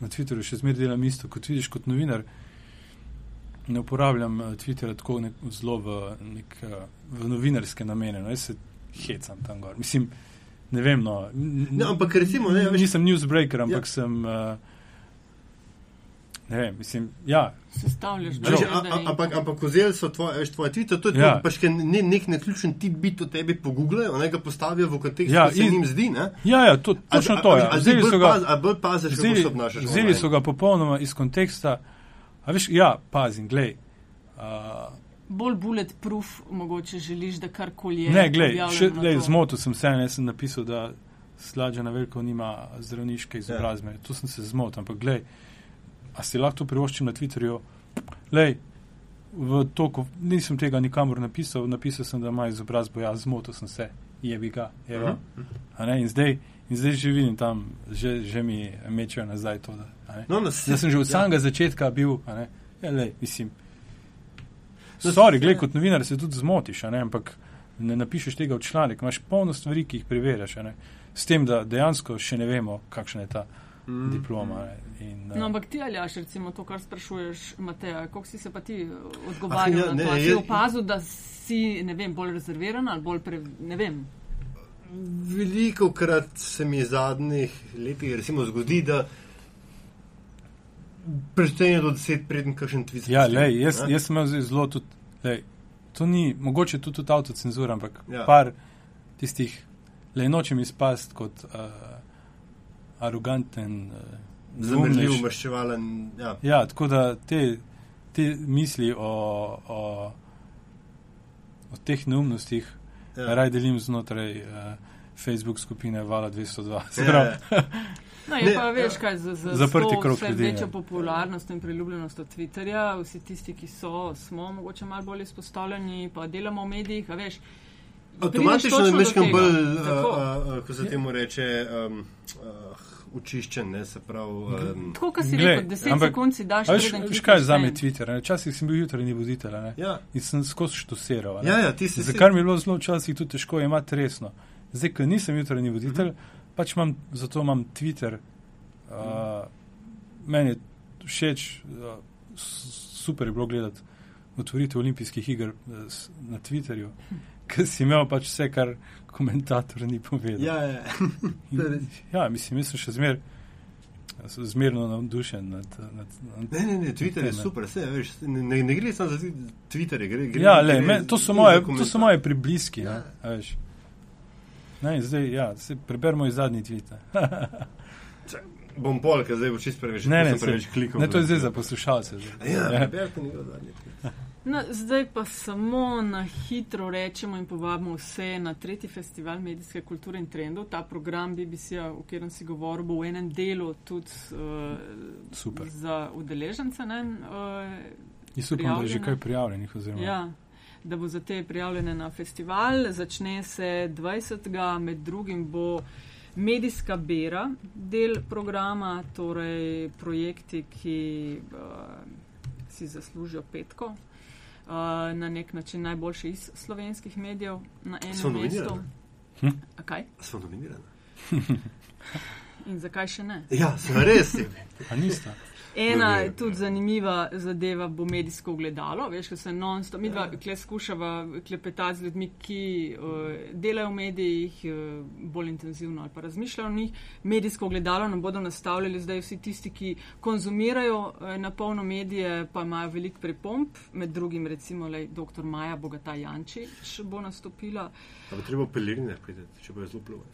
Na Twitterju še zmeraj delam isto, kot vidiš kot novinar. Ne uporabljam uh, Twittera tako nek, zelo v, nek, uh, v novinarske namene, no, jaz se hecam tam gor. Mislim, ne vem, no. n- Ne, ampak recimo, ne, veš, nisem newsbreaker, ampak Ja. ja. sem. Uh, ne vem, mislim, ja, Sestavljaš in- Ampak, ampak vzeli so tvoje, tvoje tvite, to je Ja. ja. pač, ker ne, nek neključen tip bit o tebi pogooglejo, ne ga postavijo v kontekst, Ja, ja, se njim zdi. Ne? ja, ja to, točno a, to je. a, a, Vzeli zdaj so ga. paz, a bolj paziš, kako Vzeli, se obnašaš. vzeli so ga popolnoma iz konteksta. A veš, ja, pazim, glej. Uh, Bolj bulletproof, mogoče želiš, da karkoli je. ne, glej, objavljeno še to. zmotil sem se, ne sem napisal, da slađa na veliko nima zdravniške izobrazbe. Ja. Tu sem se zmotil, ampak glej, a si lahko to privoščim na Twitterju? Glej, v toku nisem tega nikamor napisal, napisal sem, da ima izobrazbo, ja, zmotil sem se, jebi ga, evo. A ne, in zdaj, in zdaj že vidim tam, že, že mi mečejo nazaj to, da, a ne. No, nas, Jaz sem že od ja. samega začetka bil, a ne, ja, lej, mislim. Sorry, ja. gled, kot novinar se tudi zmotiš, a ne, ampak ne napišeš tega v članek, imaš polno stvari, ki jih preverjaš, a ne, s tem, da dejansko še ne vemo, kakšna je ta Mm. diploma. Ne, in, No, uh, ampak ti, Aljaš, recimo to, kar sprašuješ, Mateja, kako si se pa ti eh, odgovarjal Ah, ja, na to? ne, Si opazil, da si, ne vem, bolj rezerviran ali bolj, pre, ne vem. Veliko krat se mi zadnjih letih recimo, zgodi, da preštejem do deset, preden kakšen tvit. ja, lej, jaz, ne? jaz sem imel zelo tudi, lej, to ni, mogoče tudi, tudi avtocenzura, ampak Ja. ja. par tistih, le nočem izpasti kot uh, aroganten. Uh, Zamrljiv, neumnež. maščevalen. Ja. Ja, tako da te, te misli o, o, o teh neumnostih Ja. ja. raj delim znotraj uh, Facebook skupine Vala 202. Ja, ja. No, je Ne, pa veš, ja. kaj za, za Zaprti krog ljudi, večjo ja. popularnost in priljubljenost od Twitterja, vsi tisti, ki so, smo mogoče malo bolj izpostavljeni, pa delamo v medijih, a veš. Avtomatično je tega. bolj, uh, uh, ko se temu reče, um, uh, učiščen, ne se pravi. Um, Tako, kot si Glej, rekel, 10 ampak- sekund si daš, Veš, veš kaj za me. Twitter? ne? Včasih sem bil jutranji voditelj a ne? ja, in sem skozi štusiral. a ne. ja, ja, ti si Za kar mi je bilo zelo včasih tudi težko imati resno. Zdaj, ko nisem jutranji voditelj, pač imam, zato imam Twitter. Uh, meni je všeč, uh, super je bilo gledati otvoritev olimpijskih iger uh, na Twitterju, ker si imel pač vse, kar komentator ni povedal. Ja, ja. In, ja mislim, jaz sem še zmer, zmerno navdušen nad, nad, nad Ne, ne, ne, Twitter je super, vse, veš, ne, ne, ne gre samo za Twitter, gre, gre Ja, gre, le, me, to, so gre moje, za to so moje pribliski. Ja. Ja. veš. Ne, zdaj, ja, se preberemo iz zadnji tvita. Bom pol, ker zdaj bo čist preveč, Ne, ne, preveč sej- klikal. Ne, to je zdaj za poslušalce. zdaj. Ja, Ja. preberite njegov zadnji tvit. No, zdaj pa samo na hitro rečemo in povabimo vse na tretji festival medijske kulture in trendov. Ta program BBC-a, o katerem si govoril, bo v enem delu tudi uh, Super. za udeležence. Ne, uh, Jaz upam, da je že kaj prijavljenih. Oziroma, Ja, da bo za te prijavljene na festival. Začne se 20. med drugim bo medijska bera del programa, torej projekti, ki uh, si zaslužijo petko. Uh, na nek način najboljši iz slovenskih medijev na enem So mestu. Hm? A Kaj? Smo nominirani. In zakaj še ne? Ja, sem res. je. A nista? Ena ne, tudi zanimiva zadeva bo medijsko ogledalo. Veš, ker se non-stop, mi dva kle skušava klepetati z ljudmi, ki uh, delajo v medijih, uh, bolj intenzivno ali pa razmišljajo o njih. Medijsko ogledalo nam bodo nastavljali zdaj vsi tisti, ki konzumirajo uh, na polno medije, pa imajo veliko pripomp, med drugim recimo lej, dr. Maja Bogata Jančič bo nastopila. A bo treba pelirine priti, če bo zelo pluvo.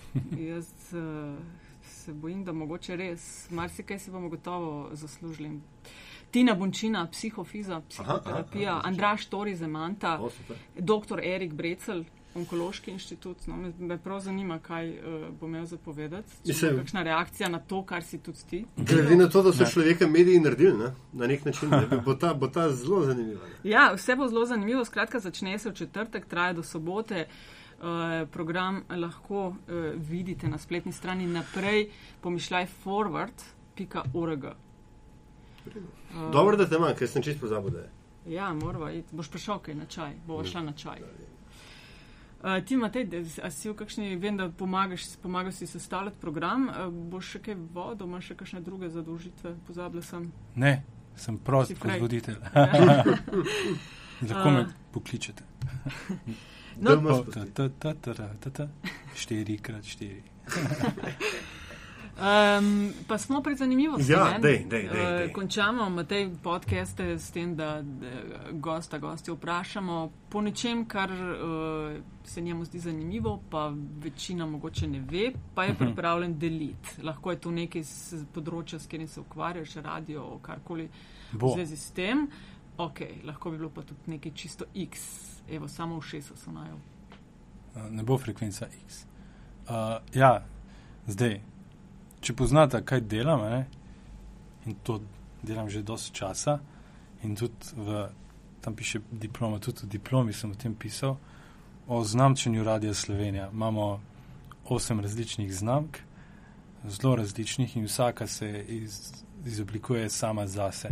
Jaz uh, se bojim, da mogoče res marsikaj si bomo gotovo zaslužili. Tina Bončina, psihofiza, psihoterapija, aha, Andraš Tori Zemanta, O, dr. Erik Brecel, onkološki inštitut. No, me, me prav zanima, kaj uh, bo imel zapovedati. Mislim- bo Kakšna reakcija na to, kar si tudi ti? Glede na to, da so Ne. človeka mediji naredili ne? na nek način, ne, bo, ta, bo ta zelo zanimiva. Ne? Ja, vse bo zelo zanimivo. Skratka, začne se v četrtek, traja do sobote. Uh, program lahko uh, vidite na spletni strani naprej, pomišljaj forward.org. Uh, Dobro, da te imam, ker sem čist pozabil, da je. Ja, morava iti. Boš prišel kaj na čaj, bova šla na čaj. Uh, ti, Matej, a si v kakšni, vem, da pomagaš, pomagaš si sestavljati program, uh, boš še kaj vodil, imaš še kakšne druge zadolžitve, pozabila sem. Ne, sem prost kot voditelj. Lahko me pokličete. No, Da imaš O, ta, ta, ta, ta, ta, ta, ta. Štiri krat štiri. Um, pa smo pri zanimivosti. Ja, dej, dej, dej, dej. Končamo te podcaste s tem, da, da gosta, gosti vprašamo po nečem, kar uh, se njemu zdi zanimivo, pa večina mogoče ne ve, pa je Mhm. pripravljen deliti. Lahko je to nekaj z področja, s katerim se ukvarjaš, radio, karkoli v Bo. zvezi s tem. Ok, lahko bi bilo pa tudi nekaj čisto X, evo, samo v šesu so najo. Uh, ne bo frekvenca X. Uh, ja, zdaj, če poznate, kaj delam, ne, in to delam že dosti časa, in tudi v, tam piše diploma, tudi v diplomi sem o tem pisal, o znamčenju Radia Slovenija. Imamo osem različnih znamk, zelo različnih, in vsaka se iz, izoblikuje sama zase.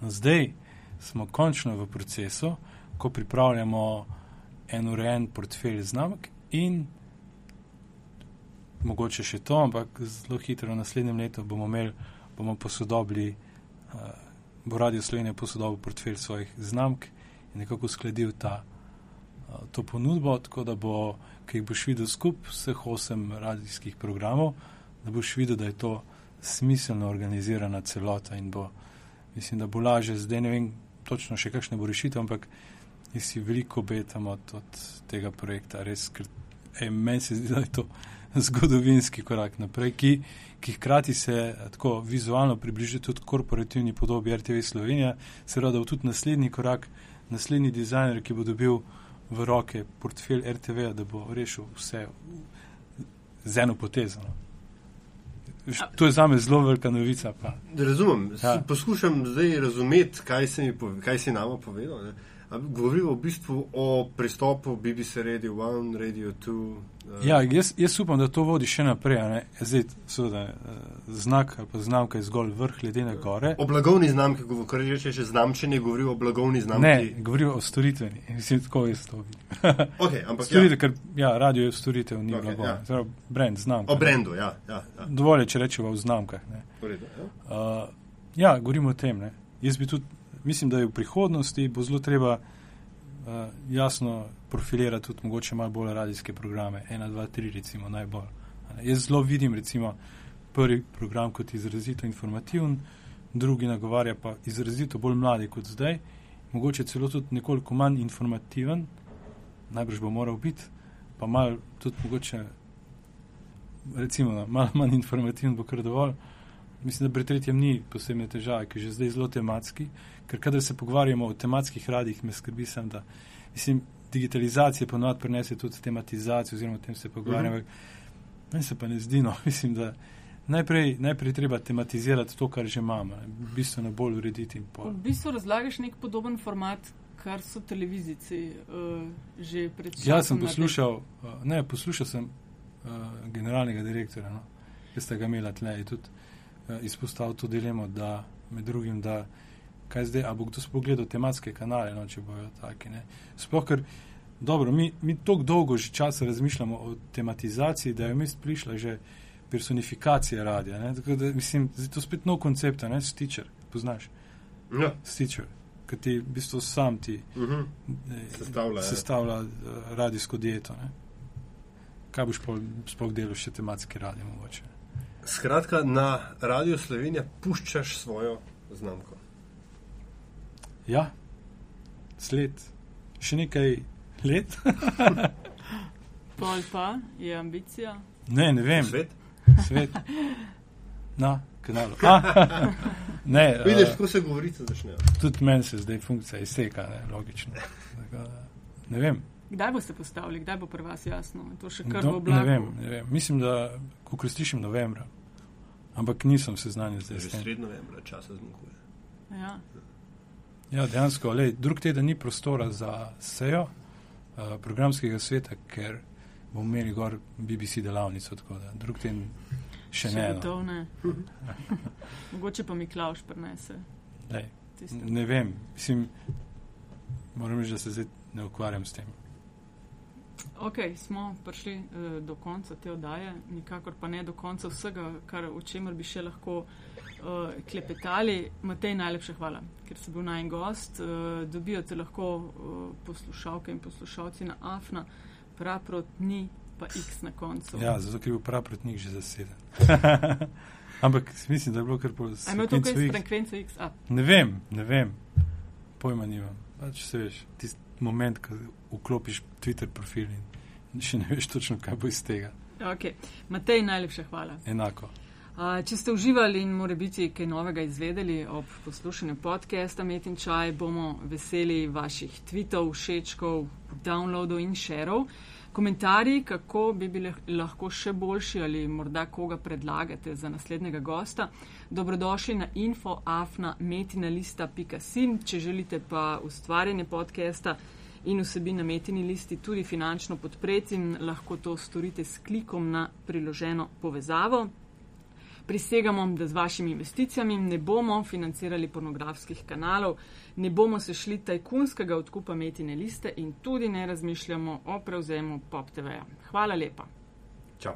No, zdaj smo končno v procesu, ko pripravljamo en urejen portfelj znamk in mogoče še to, ampak zelo hitro v naslednjem letu bomo imeli, bomo posodobili, uh, bo Radio Slovenija posodobil portfelj svojih znamk in nekako uskladil ta, uh, to ponudbo, tako da bo, ki jih boš videl skup vseh osem radijskih programov, da boš videl, da je to smiselno organizirana celota in bo, mislim, da bo laže, zdaj ne vem točno še kakšne bo rešitev, ampak jaz si veliko obetam od, od tega projekta, res, ker ej, meni se zdi, da je to zgodovinski korak naprej, ki, ki hkrati se eh, tako vizualno približuje tudi korporativni podobi RTV Slovenija, se rada bo tudi naslednji korak, naslednji dizajner, ki bo dobil v roke portfelj RTV, da bo rešil vse z eno potezo. No. To je za me zelo velika novica. Pa. Razumem, Ja. poskušam zdaj razumeti, kaj si, kaj si nama povedal. Ne? Govorimo v bistvu o pristopu BBC Radio 1, Radio 2. Uh, Ja, jaz, jaz upam, da to vodi še naprej. Zdaj, seveda, eh, znak ali pa znamka je zgolj vrh ledene gore. O blagovni znamki, kar reče še znamčenje, govori o blagovni znamki. Ne, govorijo o storitveni. Mislim, tako jaz to vidim. Okay, ampak Storitev, ja, ker ja, radio je storitev, ni okay, blago. ja. Ja. Brand, znamka. o brendu, ja. ja, ja. Dovolj je, če rečemo v znamkah. Ne. Redu, ja. Uh, ja, govorimo o tem. Ne. Jaz bi tudi, mislim, da je v prihodnosti bo zelo treba uh, jasno profilirati tudi mogoče malo bolj radijske programe. 1, 2, 3, recimo najbolj. Jaz zelo vidim, recimo, prvi program kot izrazito informativen, drugi nagovarja pa izrazito bolj mladi kot zdaj, mogoče celo tudi nekoliko manj informativen, najbrž bo moral biti, pa malo tudi mogoče, recimo, no, malo manj informativen bo kar dovolj. mislim, da pri tretjem ni posebne težave, ki je že zdaj zelo tematski, ker kadar se pogovarjamo o tematskih radijih, me skrbi sem, da mislim, digitalizacija ponovadi prinese tudi tematizacijo, oziroma o tem se pogovarjamo. Mhm. Meni se pa ne zdi, no, mislim, da najprej, najprej treba tematizirati to, kar že imamo, ne, bistveno bolj urediti. V bistvu razlagaš nek podoben format, kar so televizici uh, že pred časom. Jaz sem poslušal, uh, ne, poslušal sem uh, generalnega direktorja, no, ki ste ga imeli tle, je tudi uh, izpostavil to dilemo, da med drugim, da kaj zdaj, a bo kdo spogledal tematske kanale, no, če bojo taki. Ne. Sploh, ker dobro, mi, mi tako dolgo že časa razmišljamo o tematizaciji, da je vmes prišla že personifikacija radia. Ne, tako da, mislim, zdaj to spet nov koncept, ne, stičer, poznaš, Ja. stičer, ki ti v bistvu sam ti Uh -huh. eh, Sestavlja, ja. sestavlja uh, radijsko dieto. Ne? Kaj boš sploh delal še tematski radio mogoče? Skratka, na Radio Slovenija puščaš svojo znamko. Ja, sled, še nekaj let? Pol pa je ambicija. ne, ne vem. Svet? Svet. Na kanalu. A, ne, Vidiš, kako se govorice začnejo. tudi meni se zdaj funkcija izteka, ne, logično. Tako da, Ne vem, Kdaj boste postavili, kdaj bo pri vas jasno? To še kar Do- v oblaku. ne vem, ne vem. Mislim, da ko slišim novembra, ampak nisem seznanjen zdaj Že sred novembra časa zmanjkuje. Ja. Ja, dejansko, lej, drug teden ni prostora za sejo uh, programskega sveta, ker bomo imeli gor BBC delavnico, tako da drug teden še, še ne. No. Gotov ne. Mogoče pa mi Klaus prenese. Lej, ne vem, mislim, moram reči, da se zdaj ne ukvarjam s tem. Ok, smo prišli uh, do konca te oddaje, nikakor pa ne do konca vsega, kar, o čemer bi še lahko uh, klepetali. Matej, najlepša hvala, ker si bil najen gost. Uh, dobijo te lahko uh, poslušalke in poslušalci na AFNA, praprot ni pa X na koncu. Ja, zato ker je bil prav protnik že zaseden. ampak mislim, da je bilo kar po A ima to kaj sekvencu s X. frekvenco X? A, Ne vem, ne vem, pojma nimam. Pač se veš, tisti moment, ko vklopiš Twitter profil in še ne veš točno, kaj bo iz tega. ok, Matej, najlepša hvala. Enako. Če ste uživali in more biti kaj novega izvedeli ob poslušanju podcasta Met in Čaj, bomo veseli vaših tweetov, všečkov, downloadov in šerov. Komentarji, kako bi bili lahko še boljši ali morda koga predlagate za naslednjega gosta, dobrodošli na infoafna.metinalista.sim. Če želite pa ustvarjanje podcasta in vsebin na metini listi tudi finančno podpreti, lahko to storite s klikom na priloženo povezavo. Prisegamo, da z vašimi investicijami ne bomo financirali pornografskih kanalov, ne bomo se šli tajkunskega odkupa metine liste in tudi ne razmišljamo o prevzemu Pop TV-ja. Hvala lepa. Čau.